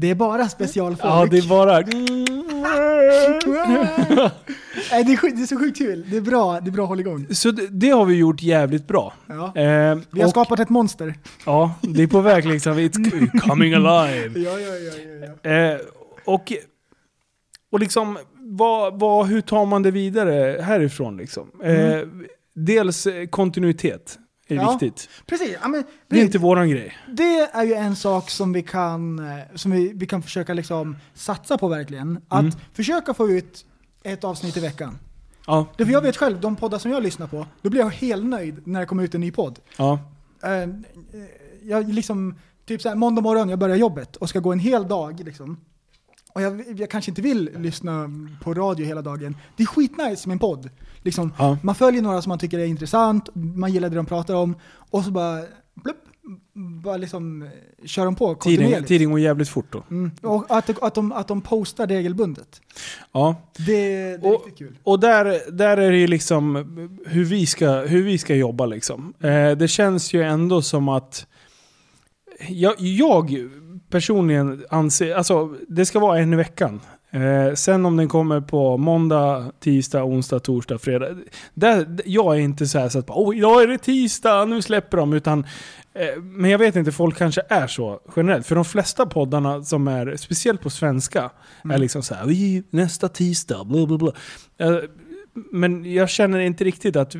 Det är bara specialfolk. Ja, det är bara... Nej, det, är det är så sjukt kul. Det är bra, det är bra att hålla igång. Så det, det har vi gjort jävligt bra. Ja. Eh, Vi har och, skapat ett monster. Ja, det är på väg liksom. It's coming alive. Ja, ja, ja, ja, ja. Eh, och, och liksom, vad, vad, hur tar man det vidare härifrån liksom? Eh, dels eh, kontinuitet är Ja. viktigt. Precis, ja, men, Det är inte våran grej. Det är ju en sak som vi kan, eh, som vi, vi kan försöka liksom satsa på verkligen. Att Mm. försöka få ut ett avsnitt i veckan. Ja, Det för jag vet själv, de poddar som jag lyssnar på, då blir jag helt nöjd när det kommer ut en ny podd. ja. Eh, eh, jag liksom, typ såhär, måndag morgon, jag börjar jobbet och ska gå en hel dag liksom. Och jag, jag kanske inte vill lyssna på radio hela dagen. Det är skitnice med en podd. Liksom, Ja. Man följer några som man tycker är intressant, man gillar det de pratar om, och så bara, plupp, bara liksom eh, kör de på kontinuerligt. tiden går jävligt fort då. Mm. Och att, att, de, att de postar regelbundet. Ja. Det, det är Och- riktigt kul. Och där, där är det ju liksom hur vi ska, hur vi ska jobba liksom. Eh, det känns ju ändå som att jag, jag personligen anser, alltså det ska vara en i veckan. Eh, sen om den kommer på måndag, tisdag, onsdag, torsdag, fredag. Där, jag är inte så här så att oh, idag är det tisdag, nu släpper de. Utan, eh, men jag vet inte, folk kanske är så generellt. För de flesta poddarna som är, speciellt på svenska, är liksom så här "Vi, nästa tisdag, bla bla bla. Eh, men jag känner inte riktigt att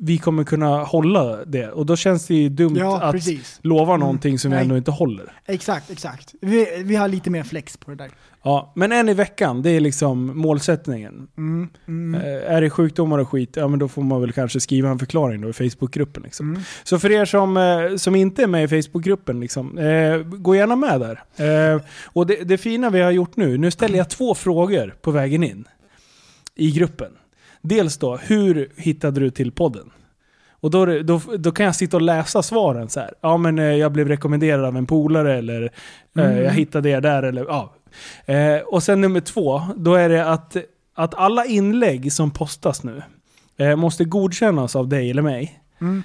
vi kommer kunna hålla det. Och då känns det ju dumt Ja, att precis. lova någonting som vi Nej. ändå inte håller. Exakt, exakt. Vi, vi har lite mer flex på det där. Ja, men en i veckan, det är liksom målsättningen. Mm, mm, Eh, är det sjukdomar och skit, ja men då får man väl kanske skriva en förklaring då i Facebookgruppen. Liksom. mm. Så för er som, eh, som inte är med i Facebookgruppen, liksom, eh, gå gärna med där. Eh, och det, det fina vi har gjort nu, nu ställer jag två frågor på vägen in i gruppen. Dels då, hur hittade du till podden? Och då, då, då kan jag sitta och läsa svaren så här. Ja men eh, jag blev rekommenderad av en polare eller eh, Mm. jag hittade er där eller ja. Eh, och sen nummer två, då är det att, att alla inlägg som postas nu måste godkännas av dig eller mig. Mm.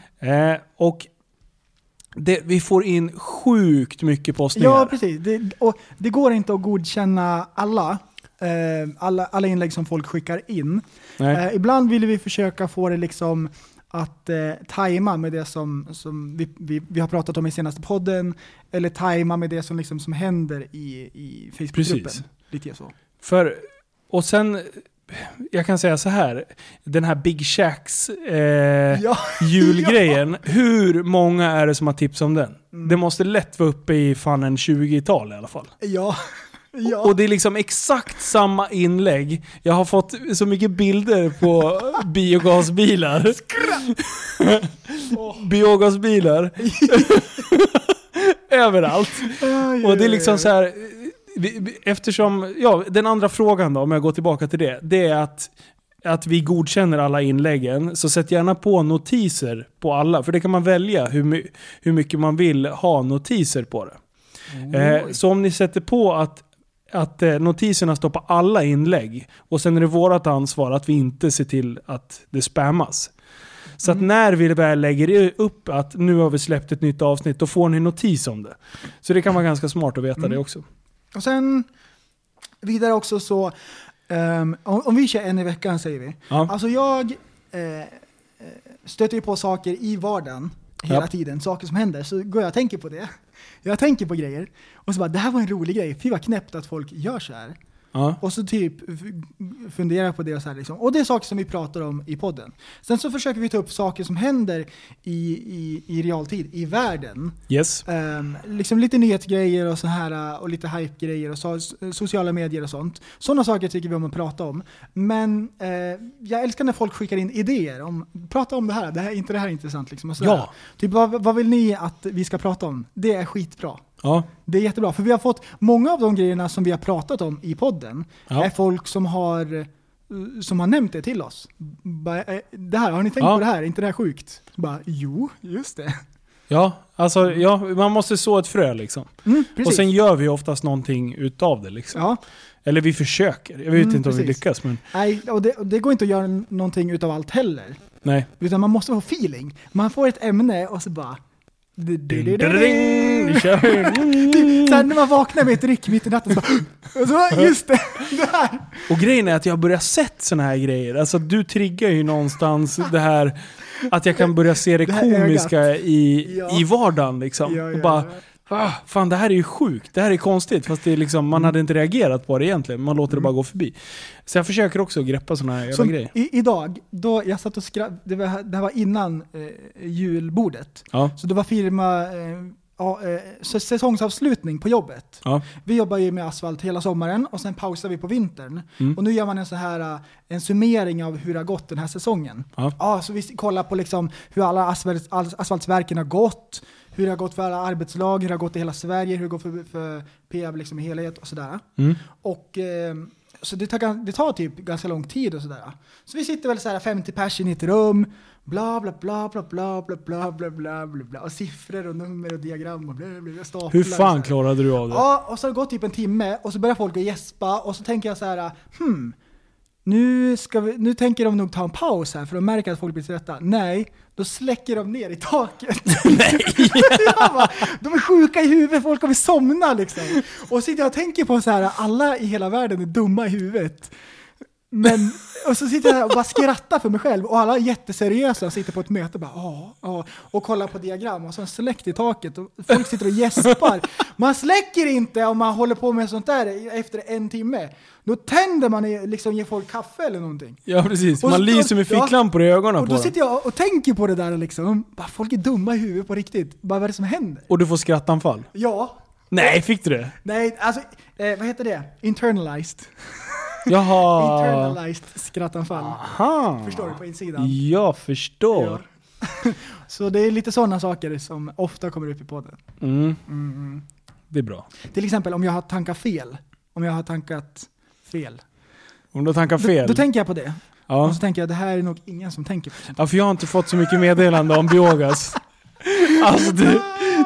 Och det, vi får in sjukt mycket postningar. Ja, precis. Det, och det går inte att godkänna alla, alla, alla inlägg som folk skickar in. Eh, ibland vill vi försöka få det liksom att eh, tajma med det som, som vi, vi, vi har pratat om i senaste podden, eller tajma med det som, liksom, som händer i, i Facebookgruppen. Precis. Lite så. För, och sen, jag kan säga så här. Den här Big Shacks eh, Ja. julgrejen. Hur många är det som har tips om den? Mm. Det måste lätt vara uppe i fan en 20-tal i alla fall. Ja. Ja. Och det är liksom exakt samma inlägg. Jag har fått så mycket bilder på biogasbilar. biogasbilar. Överallt. Aj, Och det är liksom så här. Eftersom, ja, den andra frågan då, om jag går tillbaka till det. Det är att, att vi godkänner alla inläggen. Så sätt gärna på notiser på alla. För det kan man välja hur, my, hur mycket man vill ha notiser på det. Eh, så om ni sätter på att, att eh, notiserna står på alla inlägg och sen är det vårt ansvar att vi inte ser till att det spammas. Så att när vi väl lägger upp att nu har vi släppt ett nytt avsnitt, då får ni notis om det. Så det kan vara ganska smart att veta det också. Och sen vidare också så, ehm, om, vi kör en i veckan säger vi. Ja. Alltså jag eh, stöter ju på saker i vardagen hela Ja. tiden, saker som händer, så går jag och tänker på det. Jag tänker på grejer och så bara, det här var en rolig grej, fy vad knäppt att folk gör så här. Ja. Och så typ f- funderar på det och så här liksom. Och det är saker som vi pratar om i podden. Sen så försöker vi ta upp saker som händer i, i, i realtid, i världen. Yes. Ehm, liksom lite nyhetsgrejer och så här och lite hype-grejer och so sociala medier och sånt. Sådana saker tycker vi om att prata om. Men eh, jag älskar när folk skickar in idéer om, prata om det här, det här inte det här är intressant liksom. Och sådär. Ja. Typ vad, vad vill ni att vi ska prata om? Det är skitbra. Ja. Det är jättebra, för vi har fått många av de grejerna som vi har pratat om i podden, Ja. är folk som har, eh, som har nämnt det till oss. Bara, eh, Det här, har ni tänkt Ja. på det här? Är inte det här sjukt? Bara, jo, just det. Ja, alltså ja, man måste så ett frö liksom. Mm. Och sen gör vi oftast någonting utav det liksom. ja, Eller vi försöker. Jag vet Mm, inte om vi precis. lyckas men nej, och det, det går inte att göra någonting utav allt heller. nej. Utan man måste ha feeling. Man får ett ämne och så bara... Ding, ding, ding, vi kör. Sen när man vaknar med ett ryck mitt i natten så bara... Så, just det! det här. Och grejen är att jag har börjat sett såna här grejer. Alltså du triggar ju någonstans det här att jag kan börja se det, komiska i, Ja. i vardagen liksom. Ja, ja, och bara. Ah, fan det här är ju sjukt. Det här är konstigt. Fast det är liksom, man hade inte reagerat på det egentligen. Man låter det bara gå förbi. Så jag försöker också greppa såna här jävla grejer. i, idag, då jag satt och skratt, det, var, det här var innan eh, julbordet. Ja. Så det var firma, eh, ja, eh, säsongsavslutning på jobbet. Ja. Vi jobbar ju med asfalt hela sommaren och sen pausar vi på vintern. Mm. Och nu gör man en så här eh, en summering av hur det har gått den här säsongen. Ja. så vi kollar på liksom hur alla asfalt, as- asfaltsverken har gått, hur det har gått för alla arbetslag, hur det har gått i hela Sverige, hur det går för, för Peab liksom i helhet och sådär. Mm. Och, eh, så det tar, det tar typ ganska lång tid och sådär. Så vi sitter väl så här 50 pers i ett rum, bla bla bla bla bla bla bla bla bla bla bla och siffror och nummer och diagram och bla bla bla staplar. Hur fan klarade du av det? Ja, och så har det gått typ en timme och så börjar folk att gäspa och så tänker jag så här, hmm, nu, ska vi, nu tänker de nog ta en paus här för de märker att folk blir trötta. Nej, då släcker de ner i taket. Nej! bara, de är sjuka i huvudet, folk kommer somna liksom. Och så sitter jag och tänker på så här, alla i hela världen är dumma i huvudet. Men, och så sitter jag och bara skrattar för mig själv och alla är jätteseriösa och sitter på ett möte och bara ja, ja, och kollar på diagram och så släckt i taket och folk sitter och gäspar. Man släcker inte om man håller på med sånt där efter en timme. Då tänder man liksom ger folk kaffe eller någonting. Ja precis, Och man så- lyser med ja. ficklampor i ögonen Och på då dem. sitter jag och tänker på det där liksom. Bara, folk är dumma i huvudet på riktigt. Bara vad är det som händer? Och du får skrattanfall. Ja. Nej, fick du det? Nej, alltså, eh, vad heter det? Internalized. Jaha. Internalized skrattanfall. Aha. Förstår du på insidan? Jag förstår. Så det är lite sådana saker som ofta kommer upp i podden. Mm. Det är bra. Till exempel om jag har tankat fel. Om jag har tankat fel. Om du tankar Då, fel. då tänker jag på det. ja. Och så tänker jag det här är nog ingen som tänker på ja, för jag har inte fått så mycket meddelande om biogas. Alltså det,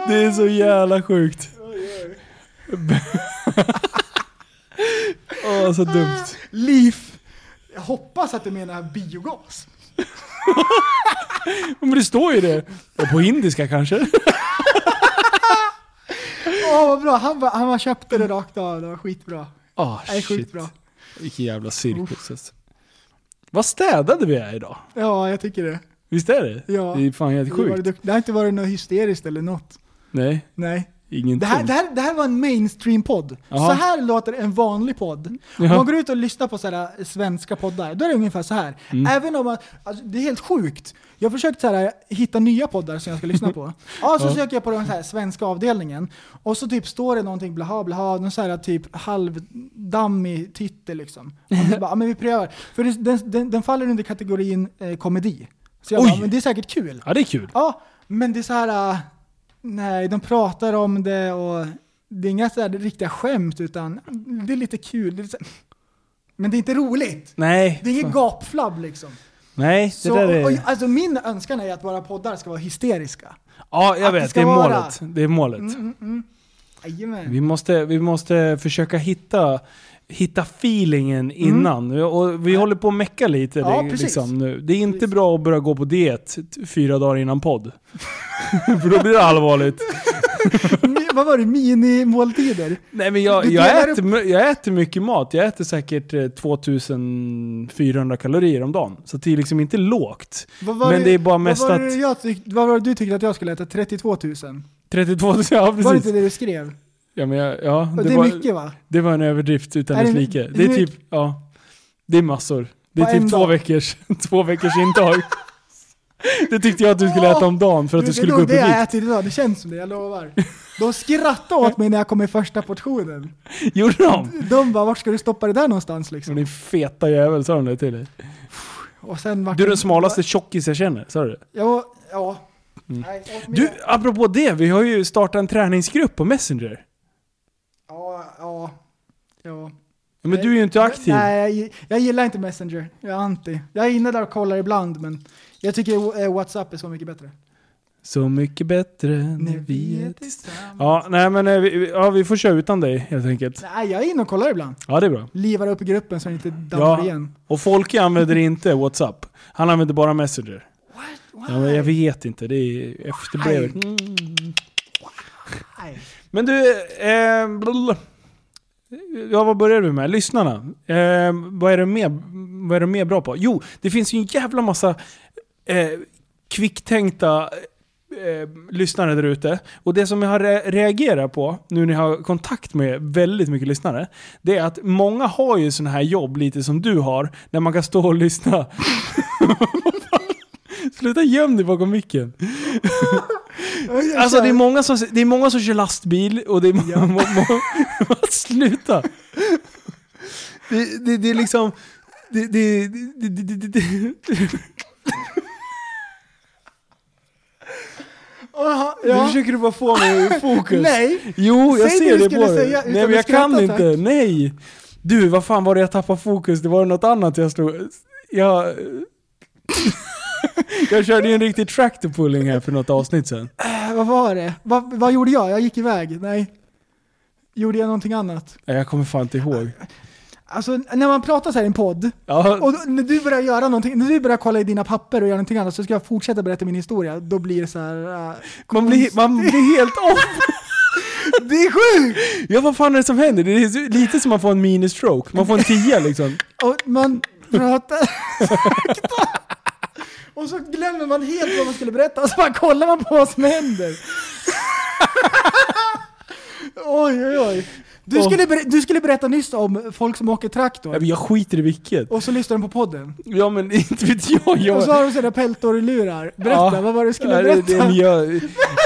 det är så jävla sjukt. Åh, så dumt. Liv! Jag hoppas att du menar biogas. Men det står ju det. På indiska kanske? Åh vad bra, han, bara, han bara köpte det rakt av. Det var skitbra. Ah, Det sjukt shit. bra. Vilken jävla cirkus. alltså. Vad städade vi är idag. Ja, jag tycker det. Visst är det? Ja. Det är fan helt Det, var sjukt. dukt- det har inte varit något hysteriskt eller något. Nej, Nej. Ingenting. Det här, det, här, det här var en mainstream-podd. Så här låter en vanlig podd. Om man går ut och lyssnar på sådana svenska poddar, då är det ungefär så här. Mm. Även om man, alltså, det är helt sjukt. Jag har försökt så här, hitta nya poddar som jag ska lyssna på. Ja, så Ja. söker jag på den här svenska avdelningen. Och så typ står det någonting blaha blaha, någon så här typ halvdammig titel liksom. Och så bara, ja, men vi prövar. För den, den, den faller under kategorin eh, komedi. Så jag Oj. bara, men det är säkert kul. Ja, det är kul. Ja, men det är så här. Nej, de pratar om det och det är inga så här riktiga skämt utan det är lite kul. Det är så, men det är inte roligt. Nej. Det är inget gapflabb liksom. Nej, det Så, där är... och, alltså min önskan är att våra poddar ska vara hysteriska. ja, jag att det vet. ska Det är vara- målet. Det är målet. Mm, mm, mm. Vi, måste, vi måste försöka hitta, hitta feelingen innan. Och vi håller på att mecka lite. Mm. Ja, det- precis. liksom, nu. Det är inte Precis. bra att börja gå på diet fyra dagar innan podd. För då blir det allvarligt. Vad var det? Minimåltider? Nej men jag, jag, äter, jag äter mycket mat. Jag äter säkert eh, 2400 kalorier om dagen. Så det är liksom inte lågt. Men det är bara mest vad var att- det jag Vad var det du tyckte att jag skulle äta? 32 000? 32 ja Var det precis. inte det du skrev? Ja, men jag, ja, Det, det, är var, mycket va? det var en överdrift utan Är dess det- like. Det är typ, ja. Det är massor. Det är På typ två dag? veckors, två veckors intag. Det tyckte jag att du skulle äta om dagen för att du skulle det gå är upp i det jag vikt. äter idag, det känns som det, jag lovar. De skrattade åt mig när jag kom i första portionen. Gjorde de? De bara, vart ska du stoppa det där någonstans liksom? din feta jävel, sa de det till dig? Och sen Du är det- den smalaste tjockis jag känner, sa du det? Ja, ja. Mm. Nej, jag Du, apropå det, vi har ju startat en träningsgrupp på Messenger. Ja, ja. Men du är ju inte aktiv. Nej, jag, jag gillar inte Messenger. Jag är anti. Jag är inne där och kollar ibland, men jag tycker eh, WhatsApp är så mycket bättre. Så mycket bättre När vi är tillsammans. Ja, nej men eh, vi, ja, vi får köra utan dig helt enkelt. Nej, jag är inne och kollar ibland. Ja, det är bra. Livar upp i gruppen så den inte dammar Ja. igen. Och Folke använder inte WhatsApp. Han använder bara Messenger. What? Ja, men jag vet inte, det är efterbrevet. Why? Mm. Men du, eh ja vad börjar vi med? Lyssnarna. Eh, vad, är de mer, vad är det mer bra på? Jo, det finns ju en jävla massa eh, kvicktänkta eh, lyssnare där ute. Och det som jag har re- reagerat på, nu när jag har kontakt med väldigt mycket lyssnare, det är att många har ju sådana här jobb, lite som du har, där man kan stå och lyssna. Sluta göm dig bakom micken. Alltså det är, många som, det är många som kör lastbil och det är många... må, må, sluta! Det, det, det är liksom... Det, det, det, det, det, det, Aha, Nu ja. försöker du bara få mig ur fokus. Nej, Jo, jag Säg ser det på säga dig. utan Nej men jag kan skratta, inte, tack. nej! Du, vad fan var det jag tappade fokus? Det var något annat jag stod... Jag... jag körde ju en riktig tractor pulling här för något avsnitt sen. Äh, vad var det? Vad, vad gjorde jag? Jag gick iväg. Nej. Gjorde jag någonting annat? Nej, Jag kommer fan inte ihåg. Alltså när man pratar så här i en podd, Ja, och när du börjar göra någonting, när du börjar kolla i dina papper och göra någonting annat så ska jag fortsätta berätta min historia. Då blir det så här. äh, man, blir, man blir helt off. det är sjukt! Ja vad fan är det som händer? Det är lite som man får en mini-stroke. Man får en tia liksom. Och man pratar sakta. Och så glömmer man helt vad man skulle berätta och så bara kollar man på vad som händer. oj, oj, oj. Du skulle, ber- du skulle berätta nyss om folk som åker Ja, traktor. men Jag skiter i vilket. Och så lyssnar de på podden. Ja men inte vet jag. Och så jag har de sina peltorlurar. Berätta, Ja. vad var det du skulle Ja, det- berätta? det- jag,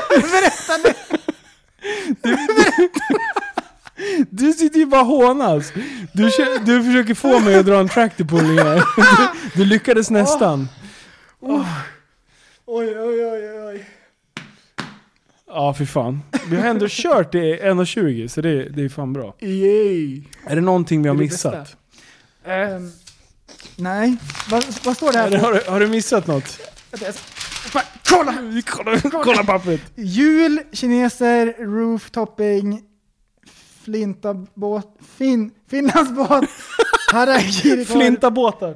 berätta nu! du sitter ju bara och hånas. Du, kö- du försöker få mig att dra en tractor pulling här. Du, du lyckades nästan. Oj, oj, oj, oj. Ja fy fan. Vi har ändå kört i 1.20 så det, det är fan bra. Yay. Är det någonting vi har är missat? Ehm, nej, vad, vad står det här på? har, du- har du missat något? Kolla! Kolla, kolla pappret. Jul, kineser, rooftopping, flintabåt, fin, finlandsbåt, harakiri, Flinta båtar.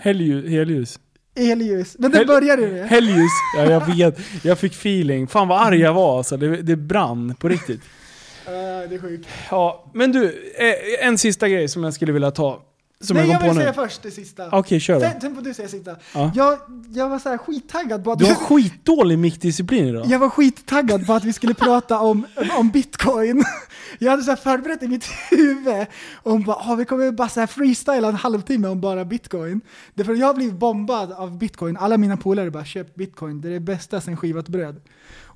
Helljus, Helljus. Helljus. elljus. Men det Hel- började med. Helljus. Ja, jag, vet, jag fick feeling. Fan vad arg jag var alltså. Det, det brann på riktigt. Uh, det är sjukt. Ja, men du. eh, En sista grej som jag skulle vilja ta. Som Nej, jag jag vill säga först det sista. Okej, kör då. Sen, sen får du säga sista. Ja. Jag, jag var så här skittaggad på att Du har skitdålig mickdisciplin idag. Jag var skittaggad på att vi skulle prata om, om bitcoin. Jag hade så här förberett i mitt huvud om bara, ah, vi kommer bara så här freestyla en halvtimme om bara bitcoin. Därför jag har blivit bombad av bitcoin. Alla mina polare bara köp bitcoin, det är det bästa sen skivat bröd.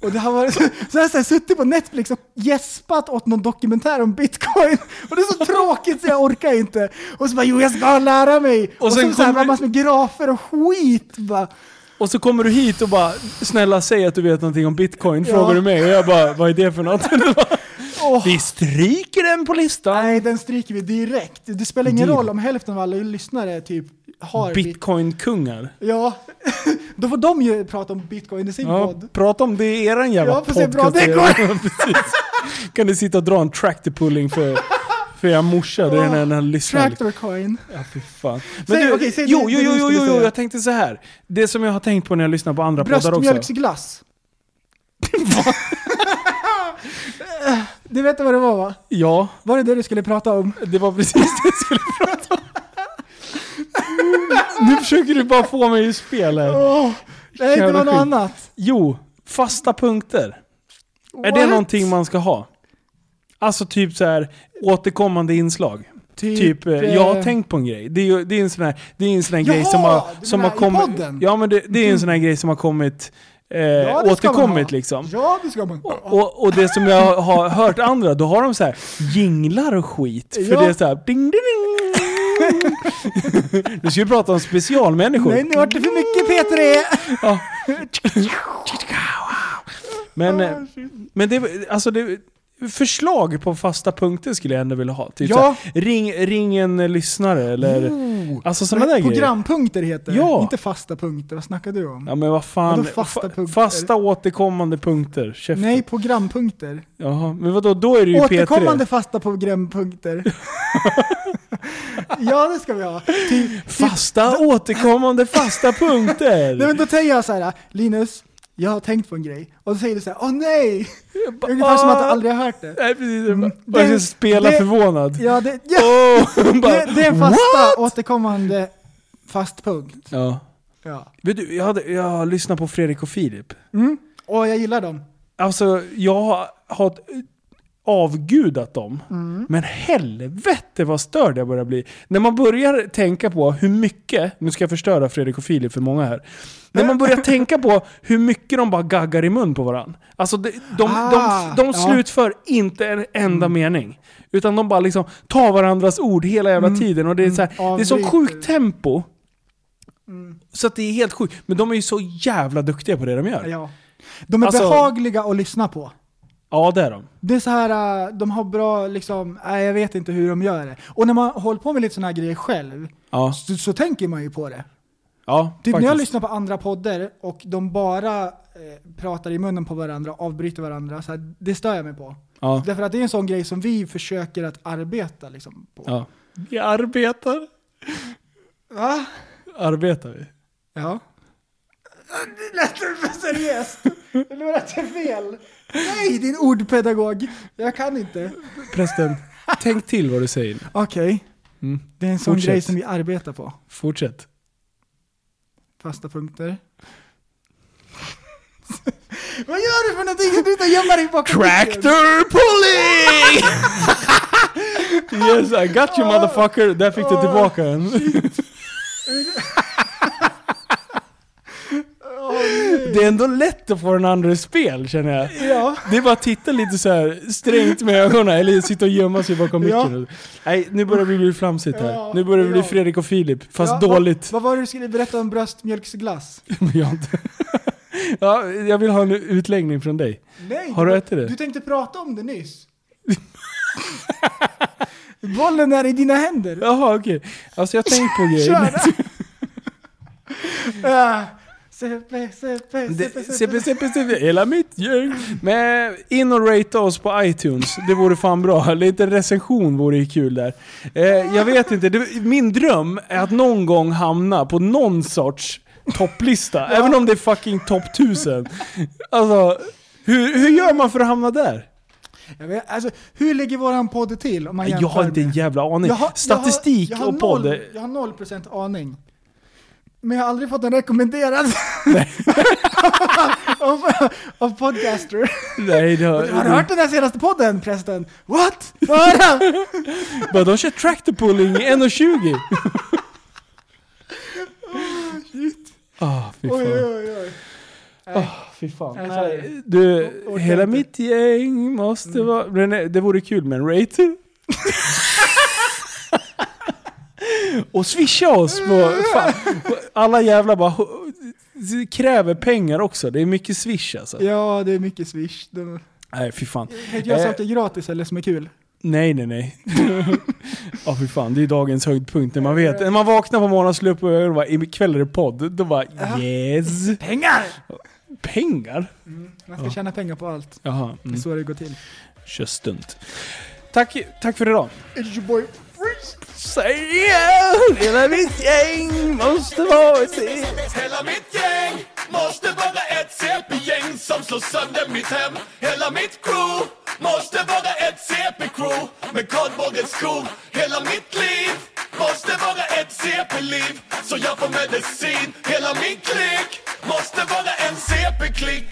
Och det har varit så, så jag har så här suttit på Netflix och gäspat åt någon dokumentär om bitcoin. Och det är så tråkigt så jag orkar inte. Och så bara jo jag ska lära mig. Och, sen så, så här, massor med grafer och skit. Bara. Och så kommer du hit och bara snälla säg att du vet någonting om bitcoin. Ja. Frågar du mig och jag bara vad är det för något? Åh. Vi stryker den på listan. Nej, den stryker vi direkt. Det spelar ingen roll om hälften av alla lyssnare typ har bit. Bitcoin-kungar. Ja, då får de ju prata om bitcoin i sin Ja, podd. prata om det i eran jävla Ja, se bra podcast. det går. Kan du sitta och dra en tractor pulling för, för er morsa? Det är när den lyssnar. Tractor coin. Ja, fy fan. Men Säg- du, okej, säg jo, det- jo, det jo, jo, jo, jag tänkte så här. Det som jag har tänkt på när jag lyssnar på andra poddar också. Bröstmjölksglass. du vet vad det var va? Ja, Var det det du skulle prata om? det var precis det jag skulle prata om. Nu försöker du bara få mig i spel här. Åh, nej, var något skit. annat. Jo, fasta punkter. Är det What? någonting man ska ha? Alltså typ så här återkommande inslag. Typ, eh, jag har tänkt på en grej. Det är, det är en sån här, det är en sån här grej Jaha, som har, som har kommit... Ja men det, det är en sån här grej som har kommit, eh, Ja, återkommit ha. liksom. Ja, det ska man. Och, och det som jag har hört andra, då har de så här jinglar och skit. För Ja. det är så här ding ding ding. Nu ska vi prata om specialmänniskor. Nej, nu vart det för mycket P3! Ja. Men, men det, alltså det, förslag på fasta punkter skulle jag ändå vilja ha. Typ Ja. så här, ring, ring en lyssnare eller... Alltså sådana där grejer. Programpunkter heter det, Ja. inte fasta punkter. Vad snackar du om? Ja men vad fan. Fasta fa- punkter? fasta återkommande punkter. Käften. Nej, programpunkter. Jaha, men vadå, då är det ju Återkommande P3. fasta programpunkter. ja, det ska vi ha. Typ, typ, Fasta återkommande fasta punkter. nej, men då säger jag så här, Linus, jag har tänkt på en grej. Och då säger du så här, åh nej! Ungefär som att du aldrig har hört det. Nej precis, jag bara- Det- jag ska spela det- förvånad. Ja, det, ja, Åh, bara, det, det är en fasta what? återkommande fast punkt. Ja. Ja. Vet du, jag, hade, jag lyssnade på Fredrik och Filip. Mm. Och jag gillar dem. Alltså, jag har... avgudat dem. Men helvete vad störd jag börjar bli. När man börjar tänka på hur mycket, nu ska jag förstöra Fredrik och Filip för många här. När man börjar tänka på hur mycket de bara gaggar i mun på varandra. Alltså de, de, Ah, de, de ja. slutför inte en enda mening. Utan de bara liksom tar varandras ord hela jävla tiden. Och det är, så här, det är så sjukt tempo. Så att det är helt sjukt. Men de är ju så jävla duktiga på det de gör. Ja. De är Alltså- behagliga att lyssna på. Ja, det är de. Det är så här, äh, de har bra liksom, nej, jag vet inte hur de gör det. Och när man håller på med lite sådana här grejer själv, Ja, så, så tänker man ju på det. ja Typ när jag faktiskt. lyssnar på andra poddar och de bara eh, pratar i munnen på varandra, avbryter varandra, så här, det stör jag mig på. Ja, Därför att det är en sån grej som vi försöker att arbeta liksom, på. ja. Vi arbetar. Va? Arbetar vi? Ja. Det lät för seriöst. Det lät fel. Nej, din ordpedagog. Jag kan inte. Prästen, tänk till vad du säger. Okej, Mm. det är en sån Fortsätt. grej som vi arbetar på. Fortsätt. Fasta punkter. Vad gör du för någonting? Sluta gömma dig bakom. Tractor pulling! yes, I got you motherfucker. Där fick du tillbaka en. Det är ändå lätt att få den andra i spel känner jag. Ja. Det är bara att titta lite så här strängt med ögonen eller sitta och gömma sig bakom Ja. micken. Nej, nu börjar det bli flamsigt här. Ja, Nu börjar det bli. Fredrik och Filip, fast dåligt. Vad, vad var det du skulle berätta om bröstmjölksglass? Men jag, inte... ja, jag vill ha en utläggning från dig. Nej, Har du ätit det? Du tänkte prata om det nyss. Bollen är i dina händer. Jaha okej. Alltså jag har tänkt på grejer. Kör! Ah, CP, Det- CP, CP, CP, CP, hela mitt gäng. Men in och rate oss på iTunes. Det vore fan bra. Lite recension vore ju kul där. Eh, jag vet inte, det, min dröm är att någon gång hamna på någon sorts topplista. Även om det är fucking topp 1000. Alltså, hur, hur gör man för att hamna där? Vet, alltså, hur ligger våran podd till om man Jag har inte en jävla aning. Har- Statistik jag har, jag har och podd. Jag har noll procent aning. Men jag har aldrig fått den rekommenderad av, av podcaster. Nej, det har, Har du hört den här senaste podden prästen? What? Höra! Bara, de kör tractor pulling i 1.20. Ah, fy fan. Oj, oj, oj. Nej. Fy fan. Nej. Nej, du, Orkar hela mitt gäng måste vara... Men nej, det vore kul med en rate. Och swisha oss på... Fan, alla jävla bara kräver pengar också. Det är mycket swish alltså. Ja, det är mycket swish. De, Nej, fy fan. kan inte göra Eh. saker gratis eller som är kul. Nej, nej, nej. Ja, fy fan. Det är dagens höjdpunkt. När man vet, när man vaknar på morgonen och slår upp ögonen och ikväll är det podd. Då bara yes. Pengar! Pengar? Man ska tjäna pengar på allt. Jaha. Det är Mm. så det går till. Kör stunt. Tack, tack för idag. It's your boy Säg igen, hela mitt gäng måste vara ett Hela mitt gäng måste vara ett CP-gäng som slår sönder mitt hem. Hela mitt crew måste vara ett CP-crew med kardborrens skor Hela mitt liv måste vara ett CP-liv så jag får medicin. Hela min klick måste vara en CP-klick